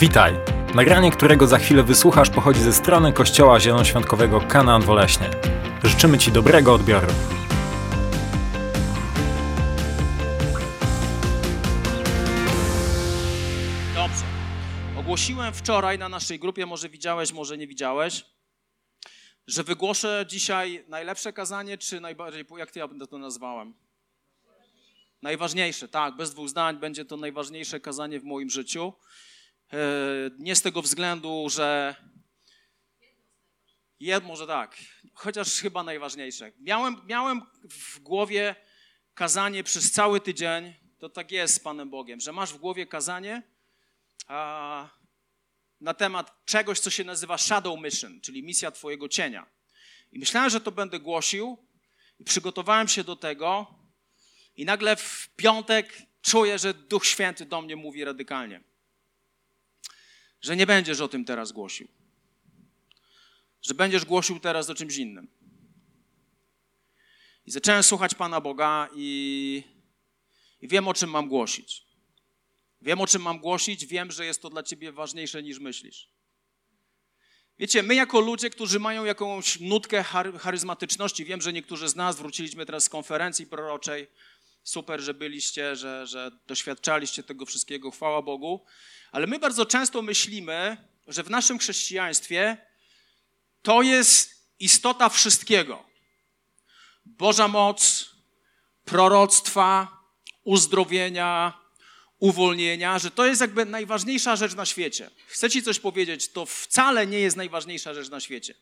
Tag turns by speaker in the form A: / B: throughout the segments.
A: Witaj! Nagranie, którego za chwilę wysłuchasz, pochodzi ze strony Kościoła Zielonoświątkowego Kanaan Woleśnie. Życzymy Ci dobrego odbioru.
B: Dobrze. Ogłosiłem wczoraj na naszej grupie, może widziałeś, może nie widziałeś, że wygłoszę dzisiaj najlepsze kazanie, czy najbardziej, jak to ja to nazwałem? Najważniejsze, tak, bez dwóch zdań będzie to najważniejsze kazanie w moim życiu. E, nie z tego względu, że. Jed, może tak, chociaż chyba najważniejsze. Miałem, miałem w głowie kazanie przez cały tydzień. To tak jest z Panem Bogiem, że masz w głowie kazanie a, na temat czegoś, co się nazywa Shadow Mission, czyli misja Twojego cienia. I myślałem, że to będę głosił, i przygotowałem się do tego, i nagle w piątek czuję, że Duch Święty do mnie mówi radykalnie że nie będziesz o tym teraz głosił. Że będziesz głosił teraz o czymś innym. I zacząłem słuchać Pana Boga i, i wiem, o czym mam głosić. Wiem, o czym mam głosić, wiem, że jest to dla ciebie ważniejsze niż myślisz. Wiecie, my jako ludzie, którzy mają jakąś nutkę charyzmatyczności, wiem, że niektórzy z nas wróciliśmy teraz z konferencji proroczej, super, że byliście, że, że doświadczaliście tego wszystkiego, chwała Bogu, ale my bardzo często myślimy, że w naszym chrześcijaństwie to jest istota wszystkiego. Boża moc, proroctwa, uzdrowienia, uwolnienia, że to jest jakby najważniejsza rzecz na świecie. Chcę Ci coś powiedzieć, to wcale nie jest najważniejsza rzecz na świecie.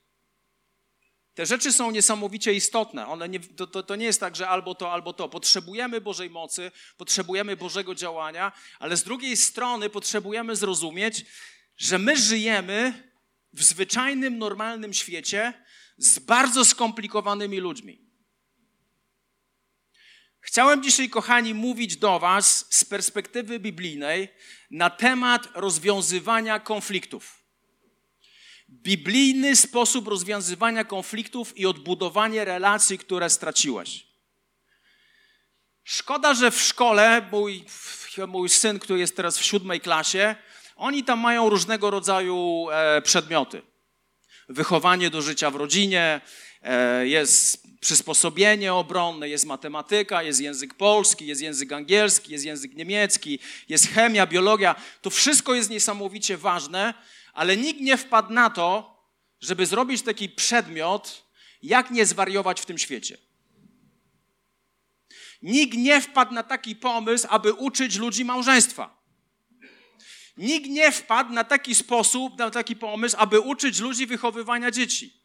B: Te rzeczy są niesamowicie istotne. One nie, to, to, to, nie jest tak, że albo to, albo to. Potrzebujemy Bożej mocy, potrzebujemy Bożego działania, ale z drugiej strony potrzebujemy zrozumieć, że my żyjemy w zwyczajnym, normalnym świecie z bardzo skomplikowanymi ludźmi. Chciałem dzisiaj, kochani, mówić do Was z perspektywy biblijnej na temat rozwiązywania konfliktów biblijny sposób rozwiązywania konfliktów i odbudowanie relacji, które straciłeś. Szkoda, że w szkole mój, mój syn, który jest teraz w siódmej klasie, oni tam mają różnego rodzaju e, przedmioty. Wychowanie do życia w rodzinie, e, jest przysposobienie obronne, jest matematyka, jest język polski, jest język angielski, jest język niemiecki, jest chemia, biologia. To wszystko jest niesamowicie ważne, ale nikt nie wpadł na to, żeby zrobić taki przedmiot, jak nie zwariować w tym świecie. Nikt nie wpadł na taki pomysł, aby uczyć ludzi małżeństwa. Nikt nie wpadł na taki sposób, na taki pomysł, aby uczyć ludzi wychowywania dzieci.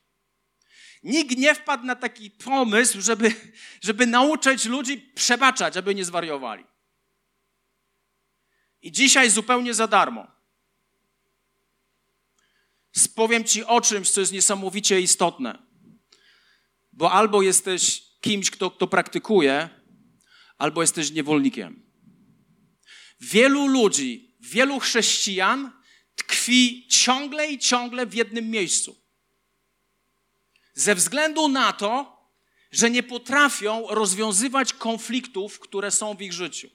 B: Nikt nie wpadł na taki pomysł, żeby, żeby nauczyć ludzi przebaczać, aby nie zwariowali. I dzisiaj zupełnie za darmo Spowiem Ci o czymś, co jest niesamowicie istotne. Bo albo jesteś kimś, kto, kto praktykuje, albo jesteś niewolnikiem. Wielu ludzi, wielu chrześcijan tkwi ciągle i ciągle w jednym miejscu. Ze względu na to, że nie potrafią rozwiązywać konfliktów, które są w ich życiu.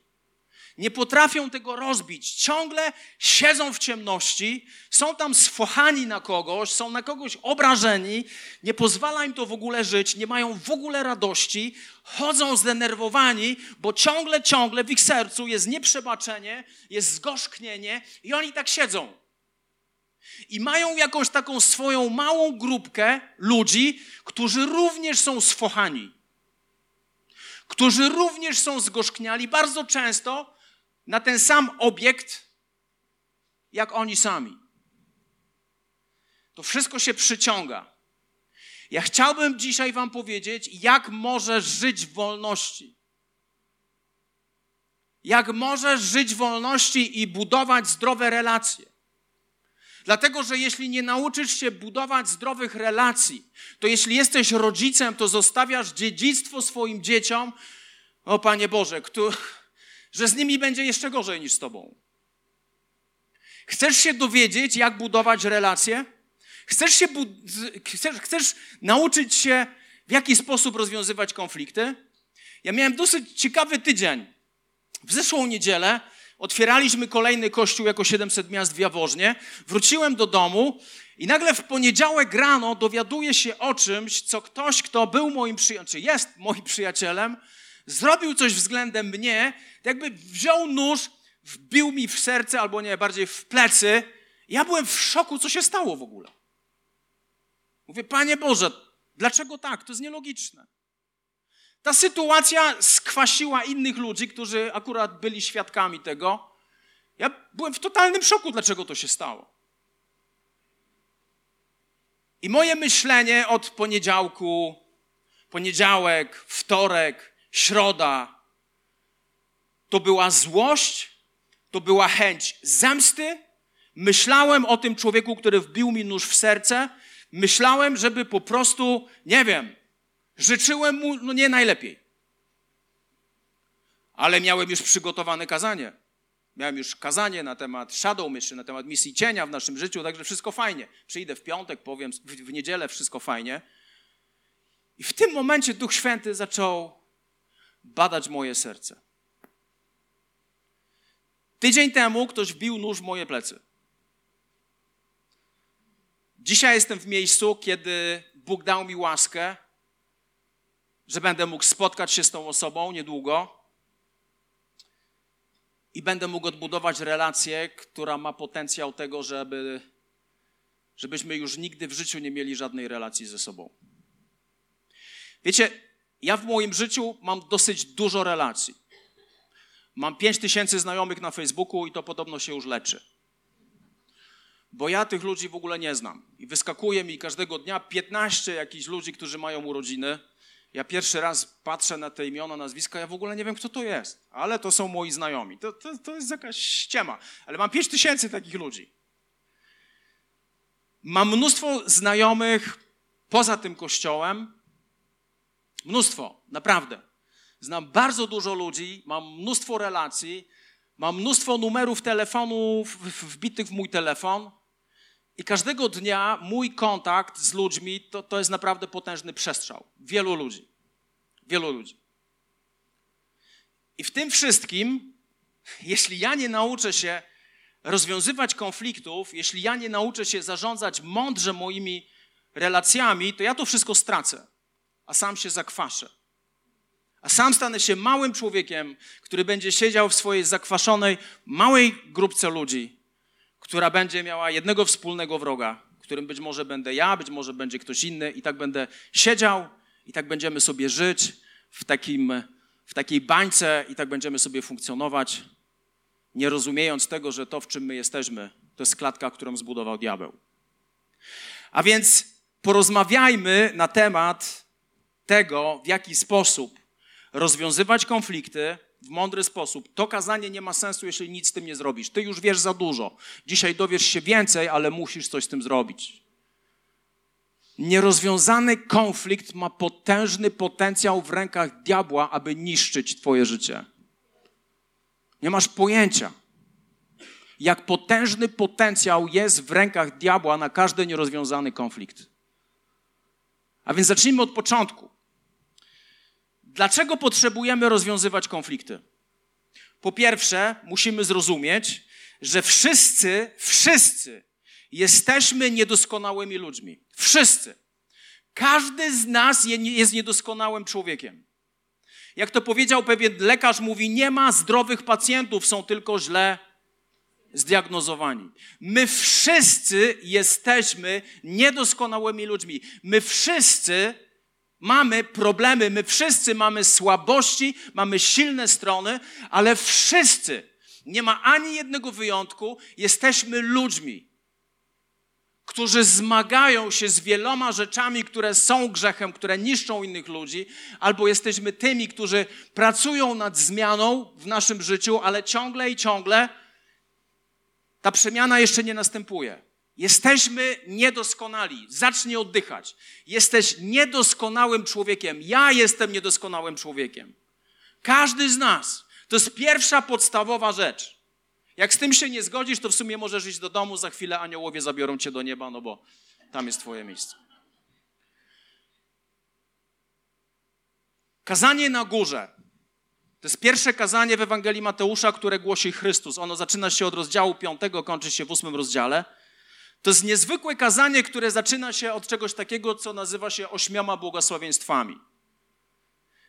B: Nie potrafią tego rozbić. Ciągle siedzą w ciemności, są tam sfochani na kogoś, są na kogoś obrażeni, nie pozwala im to w ogóle żyć, nie mają w ogóle radości, chodzą zdenerwowani, bo ciągle, ciągle w ich sercu jest nieprzebaczenie, jest zgorzknienie i oni tak siedzą. I mają jakąś taką swoją małą grupkę ludzi, którzy również są sfochani którzy również są zgorzkniali bardzo często na ten sam obiekt, jak oni sami. To wszystko się przyciąga. Ja chciałbym dzisiaj Wam powiedzieć, jak możesz żyć w wolności. Jak możesz żyć w wolności i budować zdrowe relacje. Dlatego, że jeśli nie nauczysz się budować zdrowych relacji, to jeśli jesteś rodzicem, to zostawiasz dziedzictwo swoim dzieciom, o Panie Boże, który, że z nimi będzie jeszcze gorzej niż z tobą. Chcesz się dowiedzieć, jak budować relacje? Chcesz, się chcesz, chcesz nauczyć się, w jaki sposób rozwiązywać konflikty? Ja miałem dosyć ciekawy tydzień. W zeszłą niedzielę otwieraliśmy kolejny kościół jako 700 miast w Jaworznie. Wróciłem do domu i nagle w poniedziałek rano dowiaduję się o czymś, co ktoś, kto był moim przyjacielem, jest moim przyjacielem, zrobił coś względem mnie, jakby wziął nóż, wbił mi w serce, albo nie, bardziej w plecy. Ja byłem w szoku, co się stało w ogóle. Mówię, Panie Boże, dlaczego tak? To jest nielogiczne. Ta sytuacja skwasiła innych ludzi, którzy akurat byli świadkami tego. Ja byłem w totalnym szoku, dlaczego to się stało. I moje myślenie od poniedziałku, poniedziałek, wtorek, środa, to była złość, to była chęć zemsty. Myślałem o tym człowieku, który wbił mi nóż w serce. Myślałem, żeby po prostu, nie wiem, życzyłem mu no nie najlepiej. Ale miałem już przygotowane kazanie. Miałem już kazanie na temat shadow mission, na temat misji cienia w naszym życiu, także wszystko fajnie. Przyjdę w piątek, powiem, w, w niedzielę wszystko fajnie. I w tym momencie Duch Święty zaczął badać moje serce. Tydzień temu ktoś wbił nóż w moje plecy. Dzisiaj jestem w miejscu, kiedy Bóg dał mi łaskę, że będę mógł spotkać się z tą osobą niedługo i będę mógł odbudować relację, która ma potencjał tego, żeby, żebyśmy już nigdy w życiu nie mieli żadnej relacji ze sobą. Wiecie, ja w moim życiu mam dosyć dużo relacji. Mam 5 tysięcy znajomych na Facebooku i to podobno się już leczy. Bo ja tych ludzi w ogóle nie znam. I wyskakuje mi każdego dnia 15 jakichś ludzi, którzy mają urodziny. Ja pierwszy raz patrzę na te imiona, nazwiska, ja w ogóle nie wiem, kto to jest. Ale to są moi znajomi. To, to, to jest jakaś ściema. Ale mam 5 tysięcy takich ludzi. Mam mnóstwo znajomych poza tym kościołem, Mnóstwo, naprawdę. Znam bardzo dużo ludzi, mam mnóstwo relacji, mam mnóstwo numerów telefonów wbitych w mój telefon i każdego dnia mój kontakt z ludźmi to, to jest naprawdę potężny przestrzał. Wielu ludzi. Wielu ludzi. I w tym wszystkim, jeśli ja nie nauczę się rozwiązywać konfliktów, jeśli ja nie nauczę się zarządzać mądrze moimi relacjami, to ja to wszystko stracę a sam się zakwaszę. A sam stanę się małym człowiekiem, który będzie siedział w swojej zakwaszonej, małej grupce ludzi, która będzie miała jednego wspólnego wroga, którym być może będę ja, być może będzie ktoś inny, i tak będę siedział, i tak będziemy sobie żyć w, takim, w takiej bańce, i tak będziemy sobie funkcjonować, nie rozumiejąc tego, że to, w czym my jesteśmy, to jest klatka, którą zbudował diabeł. A więc porozmawiajmy na temat tego, w jaki sposób rozwiązywać konflikty w mądry sposób. To kazanie nie ma sensu, jeśli nic z tym nie zrobisz. Ty już wiesz za dużo. Dzisiaj dowiesz się więcej, ale musisz coś z tym zrobić. Nierozwiązany konflikt ma potężny potencjał w rękach diabła, aby niszczyć Twoje życie. Nie masz pojęcia, jak potężny potencjał jest w rękach diabła na każdy nierozwiązany konflikt. A więc zacznijmy od początku. Dlaczego potrzebujemy rozwiązywać konflikty? Po pierwsze, musimy zrozumieć, że wszyscy, wszyscy jesteśmy niedoskonałymi ludźmi. Wszyscy. Każdy z nas jest niedoskonałym człowiekiem. Jak to powiedział pewien lekarz, mówi: Nie ma zdrowych pacjentów, są tylko źle zdiagnozowani. My wszyscy jesteśmy niedoskonałymi ludźmi. My wszyscy Mamy problemy, my wszyscy mamy słabości, mamy silne strony, ale wszyscy, nie ma ani jednego wyjątku, jesteśmy ludźmi, którzy zmagają się z wieloma rzeczami, które są grzechem, które niszczą innych ludzi, albo jesteśmy tymi, którzy pracują nad zmianą w naszym życiu, ale ciągle i ciągle ta przemiana jeszcze nie następuje. Jesteśmy niedoskonali. Zacznij oddychać. Jesteś niedoskonałym człowiekiem. Ja jestem niedoskonałym człowiekiem. Każdy z nas. To jest pierwsza podstawowa rzecz. Jak z tym się nie zgodzisz, to w sumie możesz iść do domu, za chwilę aniołowie zabiorą cię do nieba, no bo tam jest twoje miejsce. Kazanie na górze to jest pierwsze kazanie w Ewangelii Mateusza, które głosi Chrystus. Ono zaczyna się od rozdziału 5, kończy się w ósmym rozdziale. To jest niezwykłe kazanie, które zaczyna się od czegoś takiego, co nazywa się ośmioma błogosławieństwami.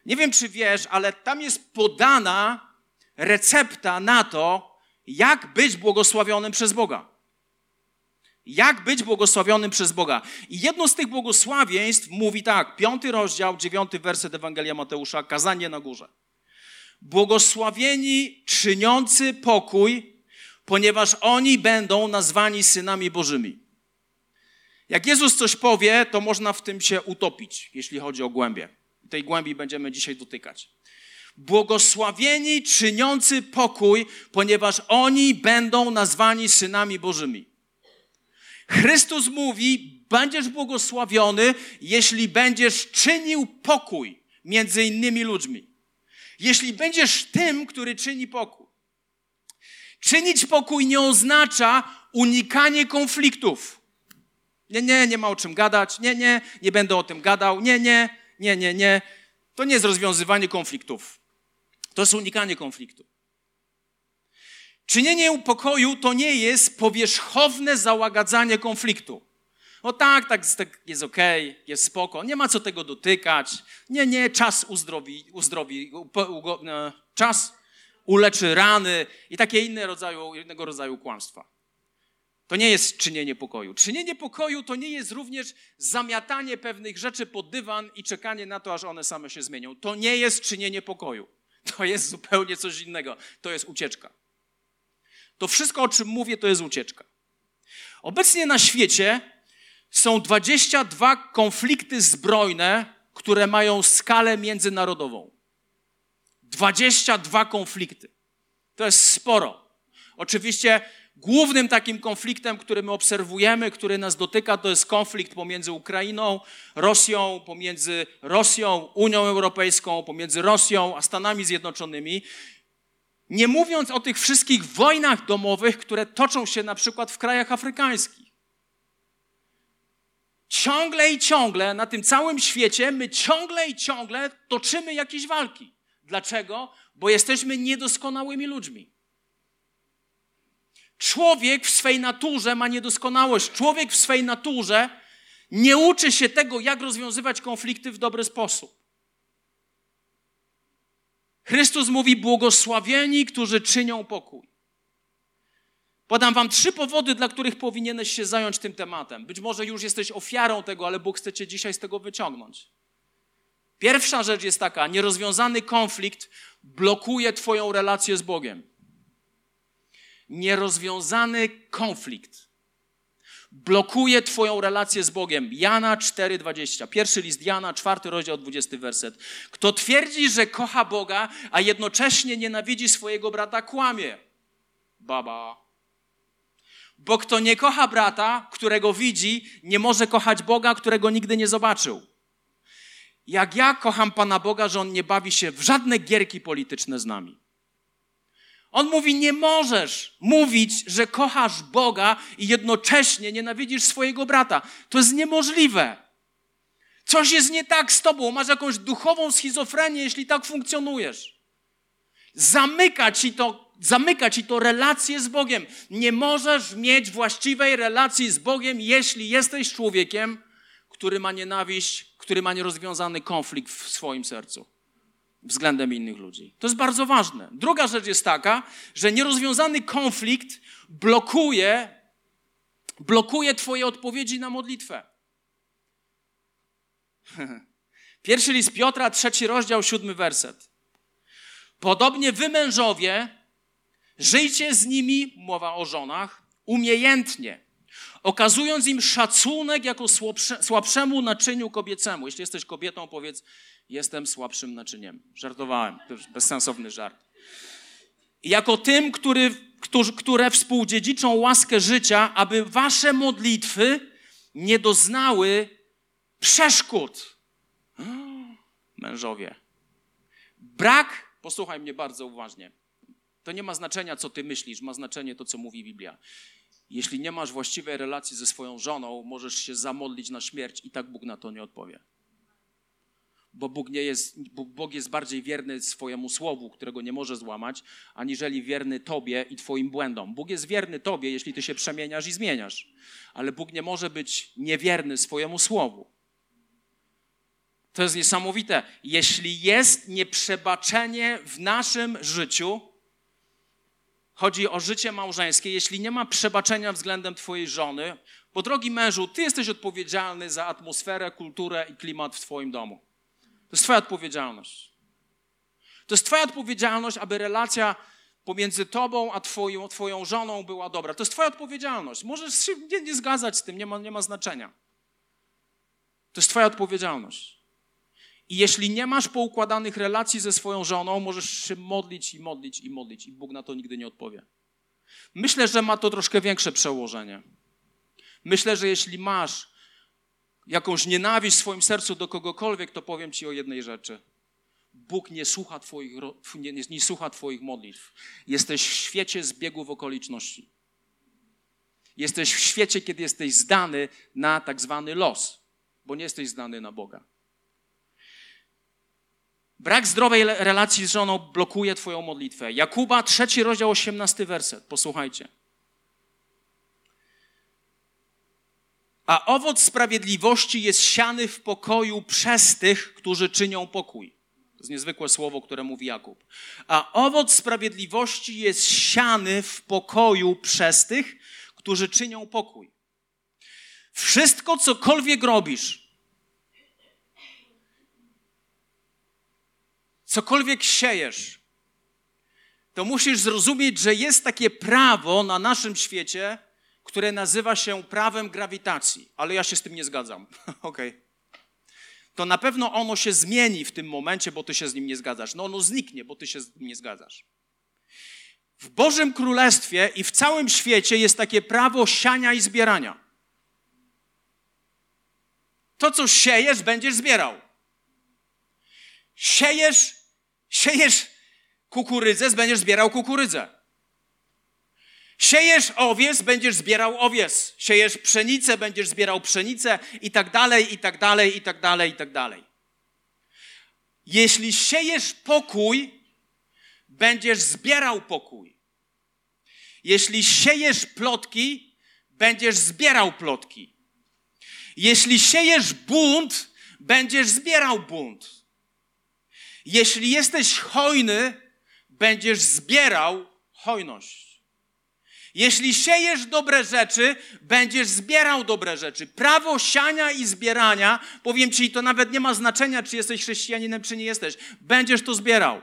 B: Nie wiem, czy wiesz, ale tam jest podana recepta na to, jak być błogosławionym przez Boga. Jak być błogosławionym przez Boga. I jedno z tych błogosławieństw mówi tak, piąty rozdział, dziewiąty werset Ewangelia Mateusza, kazanie na górze. Błogosławieni czyniący pokój, ponieważ oni będą nazwani synami Bożymi. Jak Jezus coś powie, to można w tym się utopić, jeśli chodzi o głębie. Tej głębi będziemy dzisiaj dotykać. Błogosławieni czyniący pokój, ponieważ oni będą nazwani synami Bożymi. Chrystus mówi: Będziesz błogosławiony, jeśli będziesz czynił pokój między innymi ludźmi. Jeśli będziesz tym, który czyni pokój. Czynić pokój nie oznacza unikanie konfliktów. Nie, nie, nie ma o czym gadać. Nie, nie, nie będę o tym gadał. Nie, nie, nie, nie, nie. To nie jest rozwiązywanie konfliktów. To jest unikanie konfliktu. Czynienie pokoju to nie jest powierzchowne załagadzanie konfliktu. O tak, tak, tak jest okay, jest spoko, nie ma co tego dotykać. Nie, nie, czas uzdrowi, uzdrowi e, czas uleczy rany i takie inne rodzaju, innego rodzaju kłamstwa. To nie jest czynienie pokoju. Czynienie pokoju to nie jest również zamiatanie pewnych rzeczy pod dywan i czekanie na to, aż one same się zmienią. To nie jest czynienie pokoju. To jest zupełnie coś innego. To jest ucieczka. To wszystko, o czym mówię, to jest ucieczka. Obecnie na świecie są 22 konflikty zbrojne, które mają skalę międzynarodową. 22 konflikty. To jest sporo. Oczywiście głównym takim konfliktem, który my obserwujemy, który nas dotyka, to jest konflikt pomiędzy Ukrainą, Rosją, pomiędzy Rosją, Unią Europejską, pomiędzy Rosją a Stanami Zjednoczonymi. Nie mówiąc o tych wszystkich wojnach domowych, które toczą się na przykład w krajach afrykańskich. Ciągle i ciągle na tym całym świecie my ciągle i ciągle toczymy jakieś walki. Dlaczego? Bo jesteśmy niedoskonałymi ludźmi. Człowiek w swej naturze ma niedoskonałość. Człowiek w swej naturze nie uczy się tego, jak rozwiązywać konflikty w dobry sposób. Chrystus mówi: Błogosławieni, którzy czynią pokój. Podam Wam trzy powody, dla których powinieneś się zająć tym tematem. Być może już jesteś ofiarą tego, ale Bóg chce Cię dzisiaj z tego wyciągnąć. Pierwsza rzecz jest taka: nierozwiązany konflikt blokuje Twoją relację z Bogiem. Nierozwiązany konflikt blokuje Twoją relację z Bogiem. Jana 4,20. Pierwszy list Jana, czwarty rozdział, 20 werset. Kto twierdzi, że kocha Boga, a jednocześnie nienawidzi swojego brata, kłamie. Baba. Bo kto nie kocha brata, którego widzi, nie może kochać Boga, którego nigdy nie zobaczył. Jak ja kocham Pana Boga, że On nie bawi się w żadne gierki polityczne z nami. On mówi: Nie możesz mówić, że kochasz Boga i jednocześnie nienawidzisz swojego brata. To jest niemożliwe. Coś jest nie tak z tobą. Masz jakąś duchową schizofrenię, jeśli tak funkcjonujesz. Zamyka ci to, zamyka ci to relację z Bogiem. Nie możesz mieć właściwej relacji z Bogiem, jeśli jesteś człowiekiem, który ma nienawiść, który ma nierozwiązany konflikt w swoim sercu względem innych ludzi. To jest bardzo ważne. Druga rzecz jest taka, że nierozwiązany konflikt blokuje, blokuje Twoje odpowiedzi na modlitwę. Pierwszy list Piotra, trzeci rozdział, siódmy werset. Podobnie wy mężowie, żyjcie z nimi, mowa o żonach, umiejętnie, okazując im szacunek jako słabsze, słabszemu naczyniu kobiecemu. Jeśli jesteś kobietą, powiedz, jestem słabszym naczyniem. Żartowałem, bezsensowny żart. Jako tym, który, które współdziedziczą łaskę życia, aby wasze modlitwy nie doznały przeszkód. Mężowie. Brak, posłuchaj mnie bardzo uważnie. To nie ma znaczenia, co ty myślisz, ma znaczenie to, co mówi Biblia. Jeśli nie masz właściwej relacji ze swoją żoną, możesz się zamodlić na śmierć i tak Bóg na to nie odpowie. bo Bóg, nie jest, Bóg jest bardziej wierny swojemu słowu, którego nie może złamać, aniżeli wierny Tobie i Twoim błędom. Bóg jest wierny Tobie, jeśli Ty się przemieniasz i zmieniasz, ale Bóg nie może być niewierny swojemu słowu. To jest niesamowite. Jeśli jest nieprzebaczenie w naszym życiu, chodzi o życie małżeńskie, jeśli nie ma przebaczenia względem Twojej żony, bo drogi mężu, Ty jesteś odpowiedzialny za atmosferę, kulturę i klimat w Twoim domu. To jest Twoja odpowiedzialność. To jest Twoja odpowiedzialność, aby relacja pomiędzy Tobą a Twoją, twoją żoną była dobra. To jest Twoja odpowiedzialność. Możesz się nie, nie zgadzać z tym, nie ma, nie ma znaczenia. To jest Twoja odpowiedzialność. I jeśli nie masz poukładanych relacji ze swoją żoną, możesz się modlić i modlić i modlić, i Bóg na to nigdy nie odpowie. Myślę, że ma to troszkę większe przełożenie. Myślę, że jeśli masz jakąś nienawiść w swoim sercu do kogokolwiek, to powiem Ci o jednej rzeczy. Bóg nie słucha Twoich, nie, nie, słucha twoich modlitw. Jesteś w świecie zbiegów okoliczności. Jesteś w świecie, kiedy jesteś zdany na tak zwany los, bo nie jesteś zdany na Boga. Brak zdrowej relacji z żoną blokuje Twoją modlitwę. Jakuba, trzeci rozdział, osiemnasty werset. Posłuchajcie. A owoc sprawiedliwości jest siany w pokoju przez tych, którzy czynią pokój. To jest niezwykłe słowo, które mówi Jakub. A owoc sprawiedliwości jest siany w pokoju przez tych, którzy czynią pokój. Wszystko, cokolwiek robisz, cokolwiek siejesz, to musisz zrozumieć, że jest takie prawo na naszym świecie, które nazywa się prawem grawitacji, ale ja się z tym nie zgadzam. Okej. Okay. To na pewno ono się zmieni w tym momencie, bo ty się z nim nie zgadzasz. No ono zniknie, bo ty się z nim nie zgadzasz. W Bożym Królestwie i w całym świecie jest takie prawo siania i zbierania. To, co siejesz, będziesz zbierał. Siejesz, siejesz kukurydzę, będziesz zbierał kukurydzę. Siejesz owiec, będziesz zbierał owiec. Siejesz pszenicę, będziesz zbierał pszenicę i tak dalej, i tak dalej, i tak dalej, i tak dalej. Jeśli siejesz pokój, będziesz zbierał pokój. Jeśli siejesz plotki, będziesz zbierał plotki. Jeśli siejesz bunt, będziesz zbierał bunt. Jeśli jesteś hojny, będziesz zbierał hojność. Jeśli siejesz dobre rzeczy, będziesz zbierał dobre rzeczy. Prawo siania i zbierania, powiem ci, to nawet nie ma znaczenia, czy jesteś chrześcijaninem, czy nie jesteś. Będziesz to zbierał.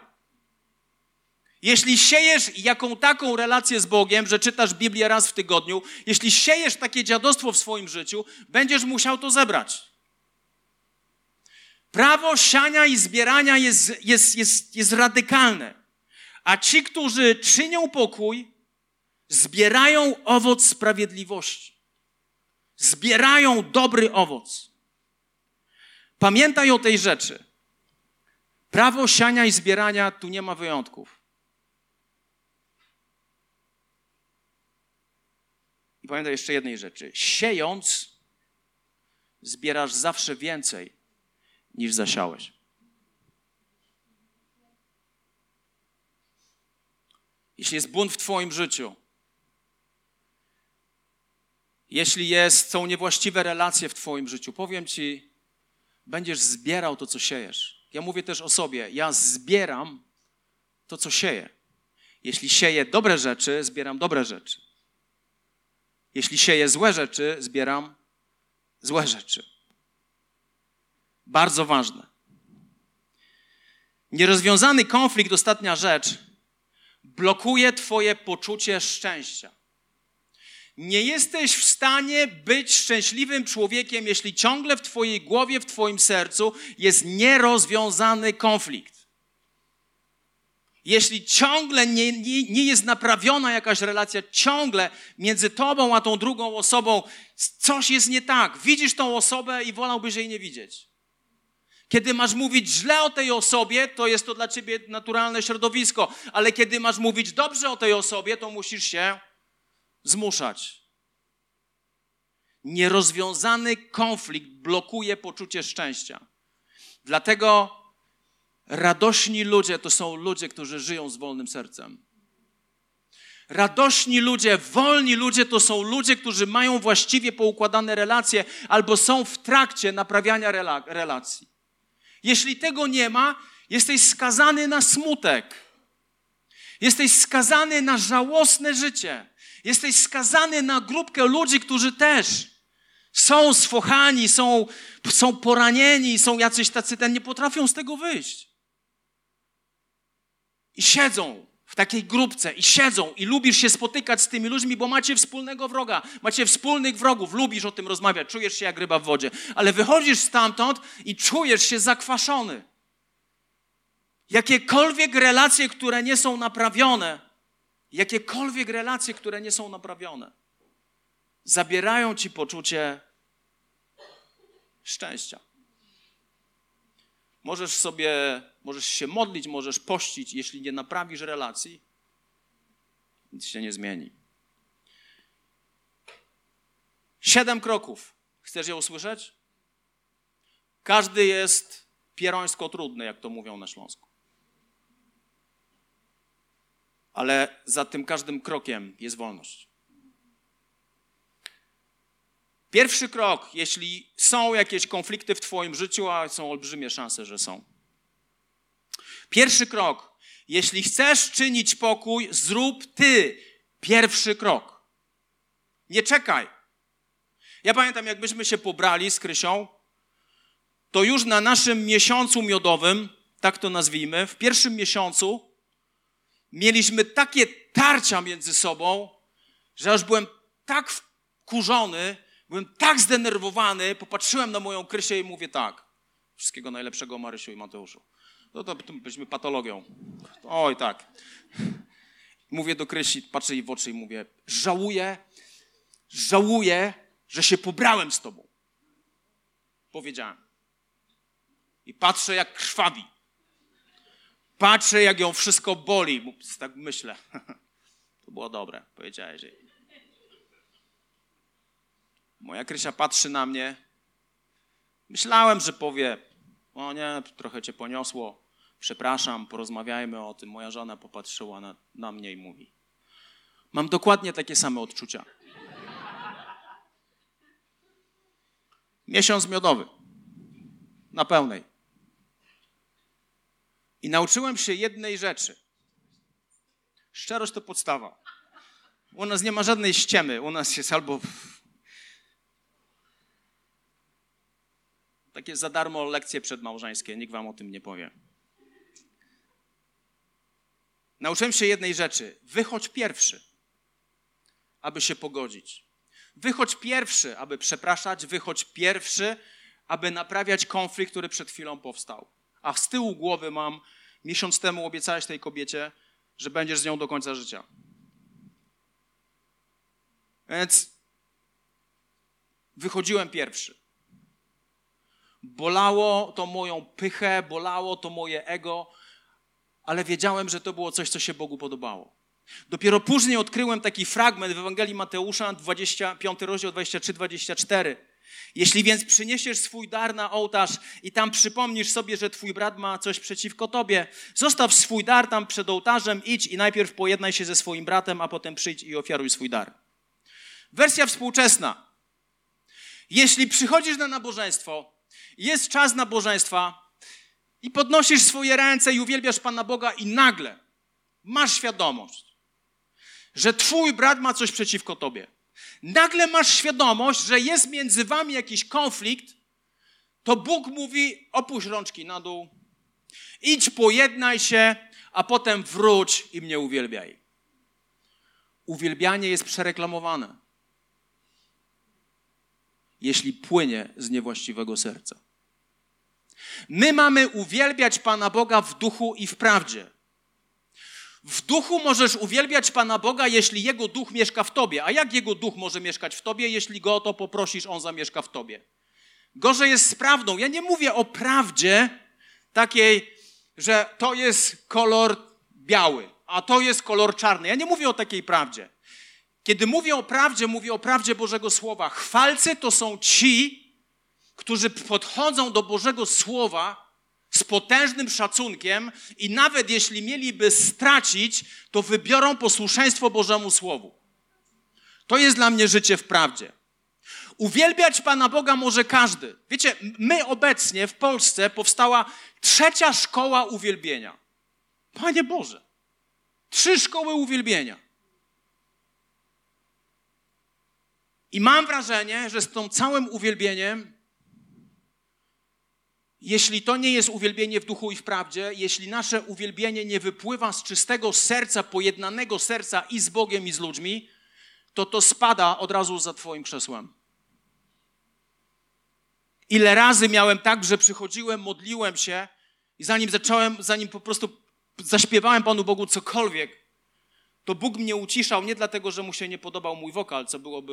B: Jeśli siejesz jaką taką relację z Bogiem, że czytasz Biblię raz w tygodniu, jeśli siejesz takie dziadostwo w swoim życiu, będziesz musiał to zebrać. Prawo siania i zbierania jest, jest, jest, jest radykalne. A ci, którzy czynią pokój, zbierają owoc sprawiedliwości. Zbierają dobry owoc. Pamiętaj o tej rzeczy. Prawo siania i zbierania tu nie ma wyjątków. I pamiętaj jeszcze jednej rzeczy. Siejąc, zbierasz zawsze więcej niż zasiałeś. Jeśli jest bunt w Twoim życiu, jeśli jest, są niewłaściwe relacje w Twoim życiu, powiem Ci, będziesz zbierał to, co siejesz. Ja mówię też o sobie. Ja zbieram to, co sieję. Jeśli sieję dobre rzeczy, zbieram dobre rzeczy. Jeśli sieję złe rzeczy, zbieram złe rzeczy. Bardzo ważne. Nierozwiązany konflikt, ostatnia rzecz, blokuje Twoje poczucie szczęścia. Nie jesteś w stanie być szczęśliwym człowiekiem, jeśli ciągle w Twojej głowie, w Twoim sercu jest nierozwiązany konflikt. Jeśli ciągle nie, nie, nie, jest naprawiona jakaś relacja, ciągle między tobą a tą drugą osobą coś jest nie tak. Widzisz tą osobę i wolałbyś jej nie widzieć. Kiedy masz mówić źle o tej osobie, to jest to dla ciebie naturalne środowisko, ale kiedy masz mówić dobrze o tej osobie, to musisz się zmuszać. Nierozwiązany konflikt blokuje poczucie szczęścia. Dlatego radośni ludzie to są ludzie, którzy żyją z wolnym sercem. Radośni ludzie, wolni ludzie to są ludzie, którzy mają właściwie poukładane relacje albo są w trakcie naprawiania relacji. Jeśli tego nie ma, jesteś skazany na smutek. Jesteś skazany na żałosne życie. Jesteś skazany na grupkę ludzi, którzy też są sfochani, są, są poranieni, są jacyś tacy, ten nie potrafią z tego wyjść. I siedzą w takiej grupce i siedzą i lubisz się spotykać z tymi ludźmi, bo macie wspólnego wroga, macie wspólnych wrogów, lubisz o tym rozmawiać, czujesz się jak ryba w wodzie, ale wychodzisz stamtąd i czujesz się zakwaszony. Jakiekolwiek relacje, które nie są naprawione, jakiekolwiek relacje, które nie są naprawione, zabierają ci poczucie szczęścia. Możesz sobie, możesz się modlić, możesz pościć, jeśli nie naprawisz relacji, nic się nie zmieni. Siedem kroków. Chcesz je usłyszeć? Każdy jest pierońsko trudny, jak to mówią na Śląsku. Ale za tym każdym krokiem jest wolność. Pierwszy krok, jeśli są jakieś konflikty w Twoim życiu, a są olbrzymie szanse, że są. Pierwszy krok, jeśli chcesz czynić pokój, zrób Ty pierwszy krok. Nie czekaj. Ja pamiętam, jakbyśmy się pobrali z Krysią, to już na naszym miesiącu miodowym, tak to nazwijmy, w pierwszym miesiącu mieliśmy takie tarcia między sobą, że aż byłem tak wkurzony, Byłem tak zdenerwowany, popatrzyłem na moją Krysię i mówię tak. Wszystkiego najlepszego Marysiu i Mateuszu. No to byliśmy patologią. Oj, tak. Mówię do Krysi, patrzę jej w oczy i mówię, żałuję, żałuję, że się pobrałem z tobą. Powiedziałem. I patrzę, jak krwawi. Patrzę, jak ją wszystko boli. Tak myślę. To było dobre, powiedziałeś jej. Moja Krysia patrzy na mnie. Myślałem, że powie, o nie, trochę cię poniosło, przepraszam, porozmawiajmy o tym. Moja żona popatrzyła na, na mnie i mówi, mam dokładnie takie same odczucia. Miesiąc miodowy, na pełnej. I nauczyłem się jednej rzeczy. Szczerość to podstawa. U nas nie ma żadnej ściemy. U nas jest albo Takie za darmo lekcje przedmałżeńskie, nikt wam o tym nie powie. Nauczyłem się jednej rzeczy. Wychodź pierwszy, aby się pogodzić. Wychodź pierwszy, aby przepraszać. Wychodź pierwszy, aby naprawiać konflikt, który przed chwilą powstał. A z tyłu głowy mam, miesiąc temu obiecałeś tej kobiecie, że będziesz z nią do końca życia. Więc wychodziłem pierwszy. Bolało to moją pychę, bolało to moje ego, ale wiedziałem, że to było coś, co się Bogu podobało. Dopiero później odkryłem taki fragment w Ewangelii Mateusza, 25 rozdział 23-24. Jeśli więc przyniesiesz swój dar na ołtarz i tam przypomnisz sobie, że twój brat ma coś przeciwko tobie, zostaw swój dar tam przed ołtarzem, idź i najpierw pojednaj się ze swoim bratem, a potem przyjdź i ofiaruj swój dar. Wersja współczesna. Jeśli przychodzisz na nabożeństwo jest czas nabożeństwa i podnosisz swoje ręce i uwielbiasz Pana Boga i nagle masz świadomość, że twój brat ma coś przeciwko tobie. Nagle masz świadomość, że jest między wami jakiś konflikt, to Bóg mówi: opuść rączki na dół, idź, pojednaj się, a potem wróć i mnie uwielbiaj. Uwielbianie jest przereklamowane, jeśli płynie z niewłaściwego serca. My mamy uwielbiać Pana Boga w duchu i w prawdzie. W duchu możesz uwielbiać Pana Boga, jeśli Jego duch mieszka w tobie. A jak Jego duch może mieszkać w tobie, jeśli Go o to poprosisz, On zamieszka w tobie? Gorzej jest z prawdą. Ja nie mówię o prawdzie takiej, że to jest kolor biały, a to jest kolor czarny. Ja nie mówię o takiej prawdzie. Kiedy mówię o prawdzie, mówię o prawdzie Bożego Słowa. Chwalcy to są ci, którzy podchodzą do Bożego Słowa z potężnym szacunkiem i nawet jeśli mieliby stracić, to wybiorą posłuszeństwo Bożemu Słowu. To jest dla mnie życie w prawdzie. Uwielbiać Pana Boga może każdy. Wiecie, my obecnie w Polsce powstała trzecia szkoła uwielbienia. Panie Boże, trzy szkoły uwielbienia. I mam wrażenie, że z tym całym uwielbieniem, jeśli to nie jest uwielbienie w duchu i w prawdzie, jeśli nasze uwielbienie nie wypływa z czystego serca, pojednanego serca i z Bogiem, i z ludźmi, to to spada od razu za Twoim krzesłem. Ile razy miałem tak, że przychodziłem, modliłem się i zanim zacząłem, zanim po prostu zaśpiewałem Panu Bogu cokolwiek, to Bóg mnie uciszał nie dlatego, że mu się nie podobał mój wokal, co byłoby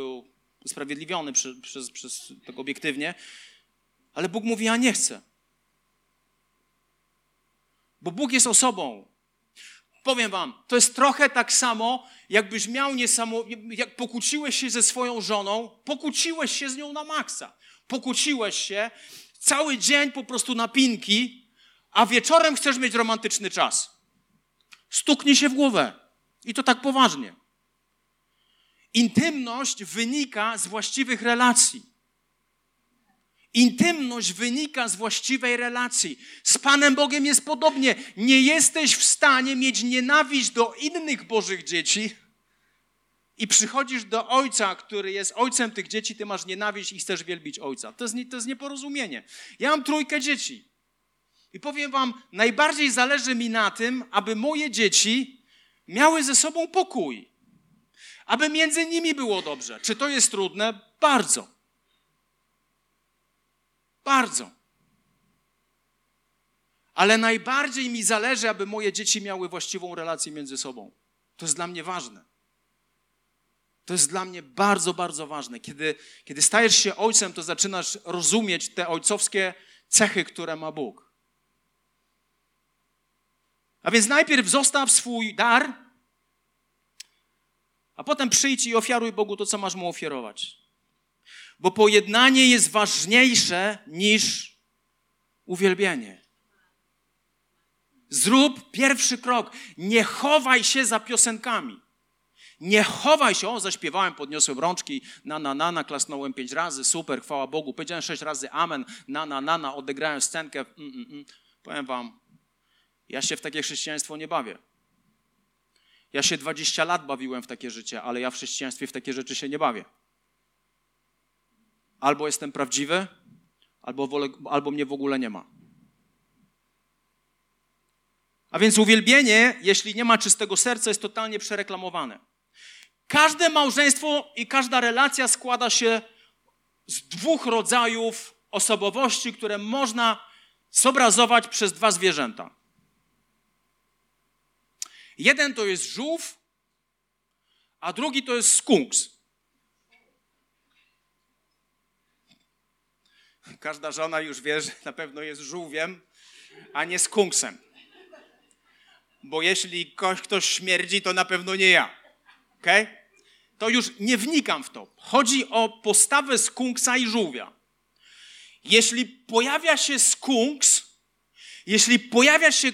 B: usprawiedliwiony przy, przez, przez tak obiektywnie, ale Bóg mówi, ja nie chcę. Bo Bóg jest osobą. Powiem wam, to jest trochę tak samo, jakbyś miał niesamo... jak pokłóciłeś się ze swoją żoną, pokłóciłeś się z nią na maksa. Pokłóciłeś się, cały dzień po prostu na pinki, a wieczorem chcesz mieć romantyczny czas. Stuknij się w głowę. I to tak poważnie. Intymność wynika z właściwych relacji. Intymność wynika z właściwej relacji. Z Panem Bogiem jest podobnie. Nie jesteś w stanie mieć nienawiść do innych Bożych dzieci i przychodzisz do Ojca, który jest Ojcem tych dzieci, ty masz nienawiść i chcesz wielbić Ojca. To jest, to jest nieporozumienie. Ja mam trójkę dzieci. I powiem Wam, najbardziej zależy mi na tym, aby moje dzieci miały ze sobą pokój aby między nimi było dobrze. Czy to jest trudne? Bardzo. Bardzo. Ale najbardziej mi zależy, aby moje dzieci miały właściwą relację między sobą. To jest dla mnie ważne. To jest dla mnie bardzo, bardzo ważne. Kiedy, kiedy stajesz się ojcem, to zaczynasz rozumieć te ojcowskie cechy, które ma Bóg. A więc najpierw zostaw swój dar a potem przyjdź i ofiaruj Bogu to, co masz mu ofiarować. Bo pojednanie jest ważniejsze niż uwielbienie. Zrób pierwszy krok. Nie chowaj się za piosenkami. Nie chowaj się, o, zaśpiewałem, podniosłem rączki, na, na, na, na, klasnąłem pięć razy, super, chwała Bogu, powiedziałem sześć razy amen, na, na, na, na odegrałem scenkę. Mm, mm, mm. Powiem wam, ja się w takie chrześcijaństwo nie bawię. Ja się 20 lat bawiłem w takie życie, ale ja w chrześcijaństwie w takie rzeczy się nie bawię. Albo jestem prawdziwy, albo, wolę, albo mnie w ogóle nie ma. A więc uwielbienie, jeśli nie ma czystego serca, jest totalnie przereklamowane. Każde małżeństwo i każda relacja składa się z dwóch rodzajów osobowości, które można zobrazować przez dwa zwierzęta. Jeden to jest żółw, a drugi to jest skunks. Każda żona już wie, że na pewno jest żółwiem, a nie skunksem. Bo jeśli ktoś śmierdzi, to na pewno nie ja. ok? To już nie wnikam w to. Chodzi o postawę skunksa i żółwia. Jeśli pojawia się skunks, jeśli pojawia się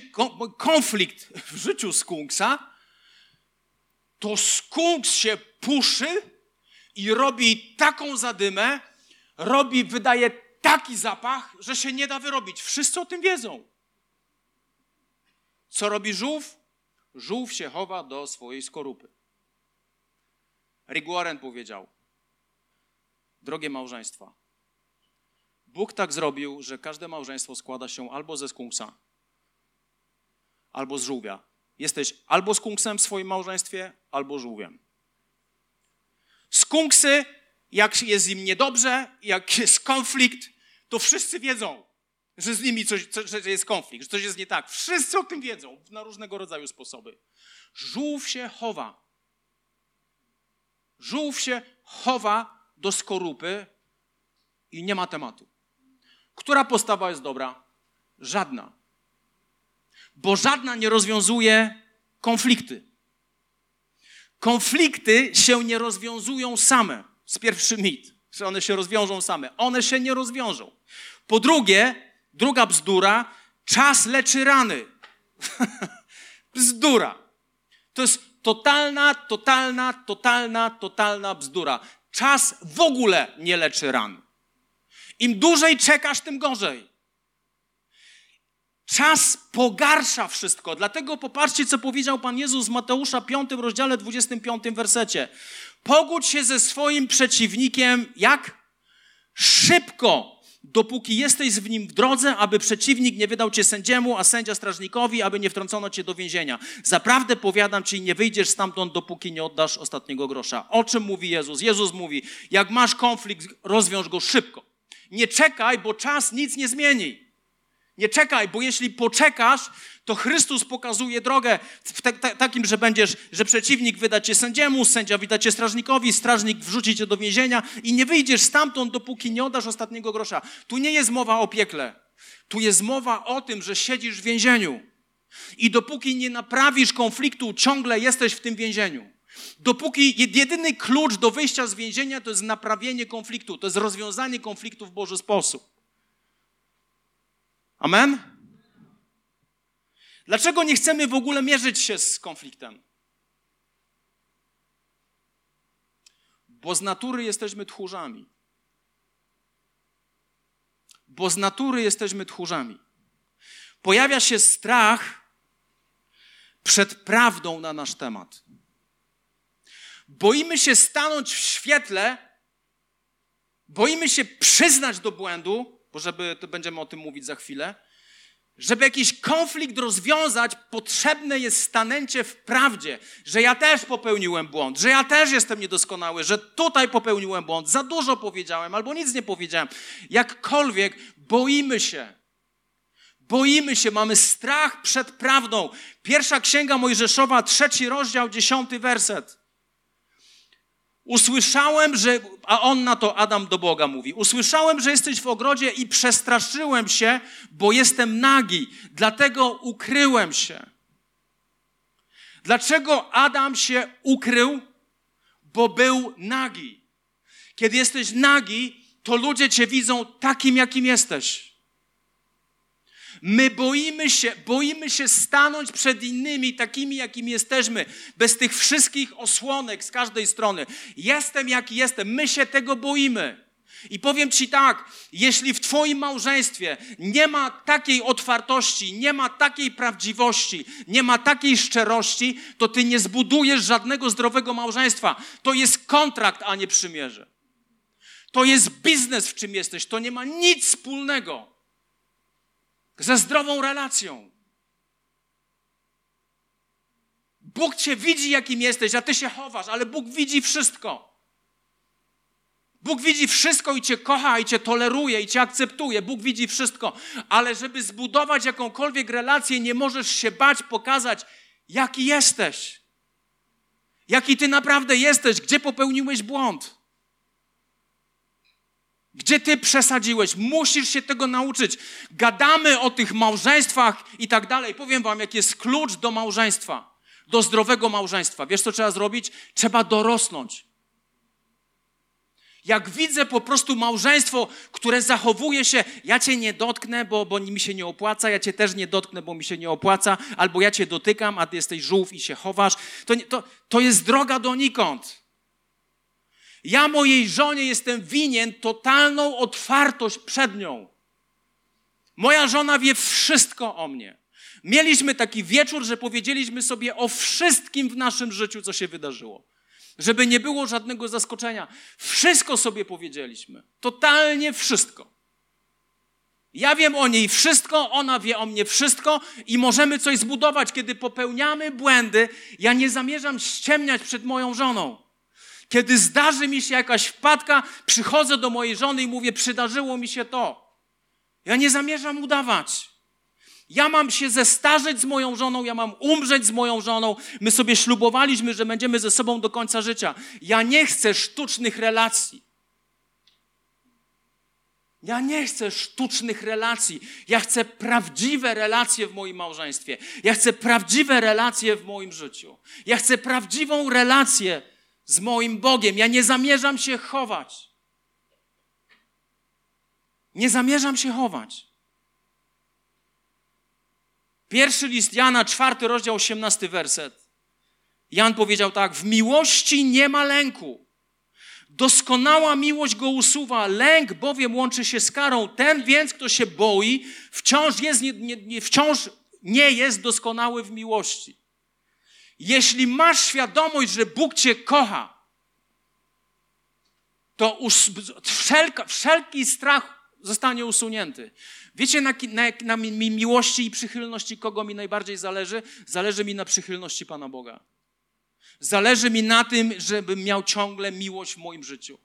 B: konflikt w życiu skunksa, to skunks się puszy i robi taką zadymę, robi, wydaje taki zapach, że się nie da wyrobić. Wszyscy o tym wiedzą. Co robi żółw? Żółw się chowa do swojej skorupy. Rick Warren powiedział, drogie małżeństwa, Bóg tak zrobił, że każde małżeństwo składa się albo ze skunksa, albo z żółwia. Jesteś albo skunksem w swoim małżeństwie, albo żółwiem. Skunksy, jak jest im niedobrze, jak jest konflikt, to wszyscy wiedzą, że z nimi coś, że jest konflikt, że coś jest nie tak. Wszyscy o tym wiedzą na różnego rodzaju sposoby. Żółw się chowa. Żółw się chowa do skorupy i nie ma tematu. Która postawa jest dobra? Żadna. Bo żadna nie rozwiązuje konflikty. Konflikty się nie rozwiązują same. Z pierwszy mit, że one się rozwiążą same. One się nie rozwiążą. Po drugie, druga bzdura, Czas leczy rany. Bzdura. To jest totalna, totalna, totalna, totalna bzdura. Czas w ogóle nie leczy ran. Im dłużej czekasz, tym gorzej. Czas pogarsza wszystko. Dlatego popatrzcie, co powiedział Pan Jezus w Mateusza 5 rozdziale 25 wersecie. Pogódź się ze swoim przeciwnikiem jak? Szybko, dopóki jesteś w nim w drodze, aby przeciwnik nie wydał cię sędziemu, a sędzia strażnikowi, aby nie wtrącono cię do więzienia. Zaprawdę powiadam ci, nie wyjdziesz stamtąd, dopóki nie oddasz ostatniego grosza. O czym mówi Jezus? Jezus mówi, jak masz konflikt, rozwiąż go szybko. Nie czekaj, bo czas nic nie zmieni. Nie czekaj, bo jeśli poczekasz, to Chrystus pokazuje drogę w te, te, takim, że będziesz, że przeciwnik wyda cię sędziemu, sędzia wyda cię strażnikowi, strażnik wrzuci cię do więzienia i nie wyjdziesz stamtąd, dopóki nie oddasz ostatniego grosza. Tu nie jest mowa o piekle. Tu jest mowa o tym, że siedzisz w więzieniu. I dopóki nie naprawisz konfliktu, ciągle jesteś w tym więzieniu. Dopóki jedyny klucz do wyjścia z więzienia to jest naprawienie konfliktu, to jest rozwiązanie konfliktu w Boży sposób. Amen? Dlaczego nie chcemy w ogóle mierzyć się z konfliktem? Bo z natury jesteśmy tchórzami. Bo z natury jesteśmy tchórzami. Pojawia się strach przed prawdą na nasz temat. Boimy się stanąć w świetle, boimy się przyznać do błędu, bo żeby, to będziemy o tym mówić za chwilę, żeby jakiś konflikt rozwiązać, potrzebne jest stanęcie w prawdzie, że ja też popełniłem błąd, że ja też jestem niedoskonały, że tutaj popełniłem błąd, za dużo powiedziałem albo nic nie powiedziałem. Jakkolwiek boimy się. Boimy się, mamy strach przed prawdą. Pierwsza księga Mojżeszowa, trzeci rozdział, dziesiąty werset. Usłyszałem, że, a on na to Adam do Boga mówi, usłyszałem, że jesteś w ogrodzie i przestraszyłem się, bo jestem nagi, dlatego ukryłem się. Dlaczego Adam się ukrył? Bo był nagi. Kiedy jesteś nagi, to ludzie cię widzą takim, jakim jesteś. My boimy się, boimy się stanąć przed innymi takimi, jakimi jesteśmy, bez tych wszystkich osłonek z każdej strony. Jestem jaki jestem, my się tego boimy. I powiem Ci tak, jeśli w Twoim małżeństwie nie ma takiej otwartości, nie ma takiej prawdziwości, nie ma takiej szczerości, to Ty nie zbudujesz żadnego zdrowego małżeństwa. To jest kontrakt, a nie przymierze. To jest biznes, w czym jesteś. To nie ma nic wspólnego ze zdrową relacją. Bóg cię widzi, jakim jesteś, a ty się chowasz, ale Bóg widzi wszystko. Bóg widzi wszystko i cię kocha, i cię toleruje, i cię akceptuje. Bóg widzi wszystko. Ale żeby zbudować jakąkolwiek relację, nie możesz się bać pokazać, jaki jesteś. Jaki ty naprawdę jesteś, gdzie popełniłeś błąd. Gdzie ty przesadziłeś? Musisz się tego nauczyć. Gadamy o tych małżeństwach i tak dalej. Powiem wam, jaki jest klucz do małżeństwa, do zdrowego małżeństwa. Wiesz, co trzeba zrobić? Trzeba dorosnąć. Jak widzę po prostu małżeństwo, które zachowuje się, ja cię nie dotknę, bo, bo mi się nie opłaca, ja cię też nie dotknę, bo mi się nie opłaca, albo ja cię dotykam, a ty jesteś żółw i się chowasz, to, to, to jest droga donikąd. Ja mojej żonie jestem winien totalną otwartość przed nią. Moja żona wie wszystko o mnie. Mieliśmy taki wieczór, że powiedzieliśmy sobie o wszystkim w naszym życiu, co się wydarzyło. Żeby nie było żadnego zaskoczenia. Wszystko sobie powiedzieliśmy. Totalnie wszystko. Ja wiem o niej wszystko, ona wie o mnie wszystko i możemy coś zbudować. Kiedy popełniamy błędy, ja nie zamierzam ściemniać przed moją żoną. Kiedy zdarzy mi się jakaś wpadka, przychodzę do mojej żony i mówię: Przydarzyło mi się to. Ja nie zamierzam udawać. Ja mam się zestarzeć z moją żoną, ja mam umrzeć z moją żoną. My sobie ślubowaliśmy, że będziemy ze sobą do końca życia. Ja nie chcę sztucznych relacji. Ja nie chcę sztucznych relacji. Ja chcę prawdziwe relacje w moim małżeństwie. Ja chcę prawdziwe relacje w moim życiu. Ja chcę prawdziwą relację z moim Bogiem. Ja nie zamierzam się chować. Nie zamierzam się chować. Pierwszy list Jana, czwarty rozdział, osiemnasty werset. Jan powiedział tak: W miłości nie ma lęku. Doskonała miłość go usuwa, lęk bowiem łączy się z karą. Ten więc, kto się boi, wciąż, jest nie, nie, wciąż nie jest doskonały w miłości. Jeśli masz świadomość, że Bóg cię kocha, to wszelka, wszelki strach zostanie usunięty. Wiecie, na, na, na miłości i przychylności kogo mi najbardziej zależy? Zależy mi na przychylności Pana Boga. Zależy mi na tym, żebym miał ciągle miłość w moim życiu.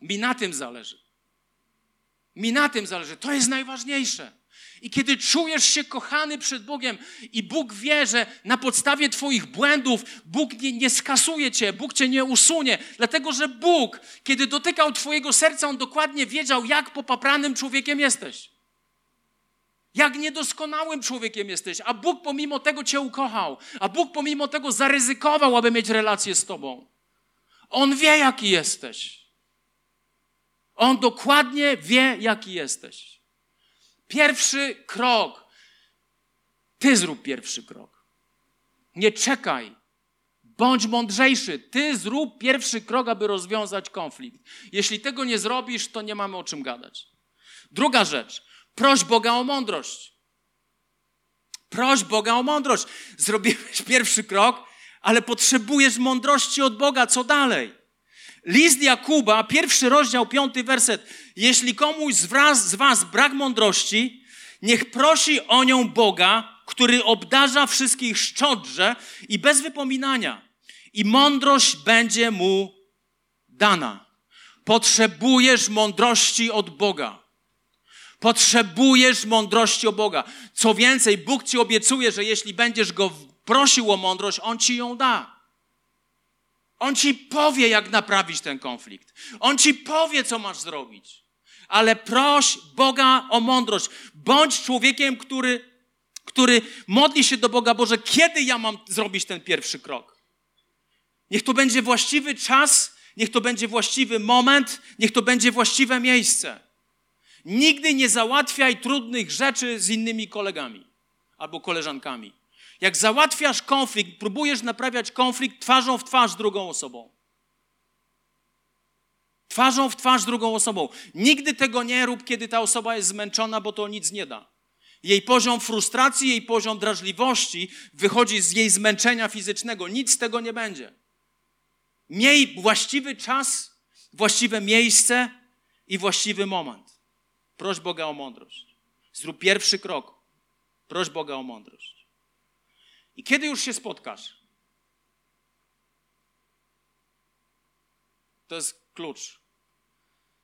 B: Mi na tym zależy. Mi na tym zależy. To jest najważniejsze. I kiedy czujesz się kochany przed Bogiem i Bóg wie, że na podstawie Twoich błędów Bóg nie, nie, skasuje Cię, Bóg Cię nie usunie, dlatego że Bóg, kiedy dotykał Twojego serca, On dokładnie wiedział, jak popapranym człowiekiem jesteś. Jak niedoskonałym człowiekiem jesteś, a Bóg pomimo tego Cię ukochał, a Bóg pomimo tego zaryzykował, aby mieć relację z Tobą. On wie, jaki jesteś. On dokładnie wie, jaki jesteś. Pierwszy krok. Ty zrób pierwszy krok. Nie czekaj. Bądź mądrzejszy. Ty zrób pierwszy krok, aby rozwiązać konflikt. Jeśli tego nie zrobisz, to nie mamy o czym gadać. Druga rzecz. Proś Boga o mądrość. Proś Boga o mądrość. Zrobiłeś pierwszy krok, ale potrzebujesz mądrości od Boga. Co dalej? List Jakuba, pierwszy rozdział, piąty werset. Jeśli komuś z was, z was brak mądrości, niech prosi o nią Boga, który obdarza wszystkich szczodrze i bez wypominania. I mądrość będzie mu dana. Potrzebujesz mądrości od Boga. Potrzebujesz mądrości od Boga. Co więcej, Bóg ci obiecuje, że jeśli będziesz go prosił o mądrość, on ci ją da. On ci powie, jak naprawić ten konflikt. On ci powie, co masz zrobić. Ale proś Boga o mądrość. Bądź człowiekiem, który, który modli się do Boga, Boże, kiedy ja mam zrobić ten pierwszy krok? Niech to będzie właściwy czas, niech to będzie właściwy moment, niech to będzie właściwe miejsce. Nigdy nie załatwiaj trudnych rzeczy z innymi kolegami albo koleżankami. Jak załatwiasz konflikt, próbujesz naprawiać konflikt twarzą w twarz drugą osobą. Twarzą w twarz drugą osobą. Nigdy tego nie rób, kiedy ta osoba jest zmęczona, bo to nic nie da. Jej poziom frustracji, jej poziom drażliwości wychodzi z jej zmęczenia fizycznego. Nic z tego nie będzie. Miej właściwy czas, właściwe miejsce i właściwy moment. Proś Boga o mądrość. Zrób pierwszy krok. Proś Boga o mądrość. I kiedy już się spotkasz? To jest klucz.